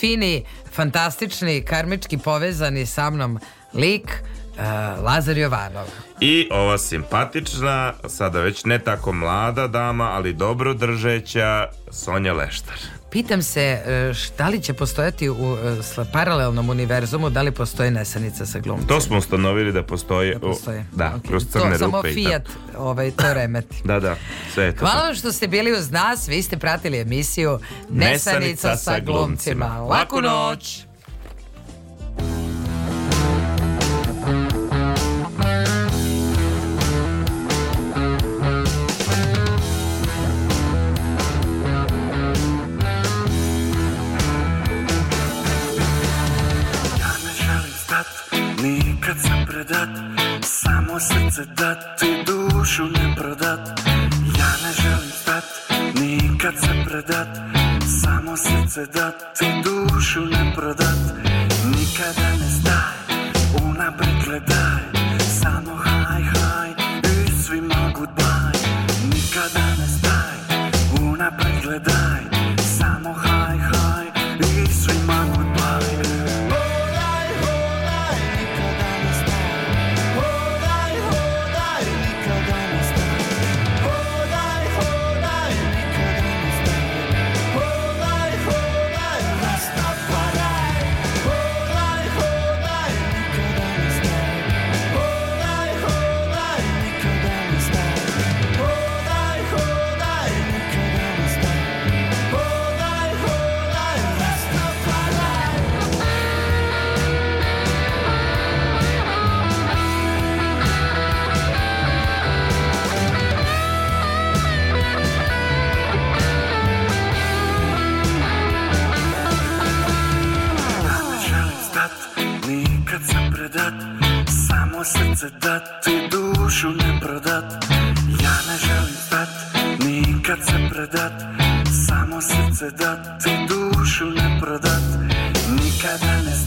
Speaker 4: fini, fantastični, karmički povezani sa mnom lik, Uh, Lazar Jovanov. I ova simpatična, sada već ne tako mlada dama, ali dobro držeća, Sonja Leštar. Pitam se e, šta li će postojati u e, paralelnom univerzumu, da li postoji nesanica sa glumcem? To smo ustanovili da postoji. Da, postoji. da okay. kroz crne to, rupe. Samo Fiat ovaj, to remeti. da, da, sve je to. Hvala vam što ste bili uz nas, vi ste pratili emisiju Nesanica, nesanica sa glumcima. Laku noć! srce dat i dušu ne prodat Ja ne želim stat, nikad se predat Samo srce dat i dušu ne prodat Nikada ne staj, unapred gledaj samo srce dat i dušu ne prodat Ja ne želim stat, nikad se predat Samo srce dat i dušu ne prodat Nikada ne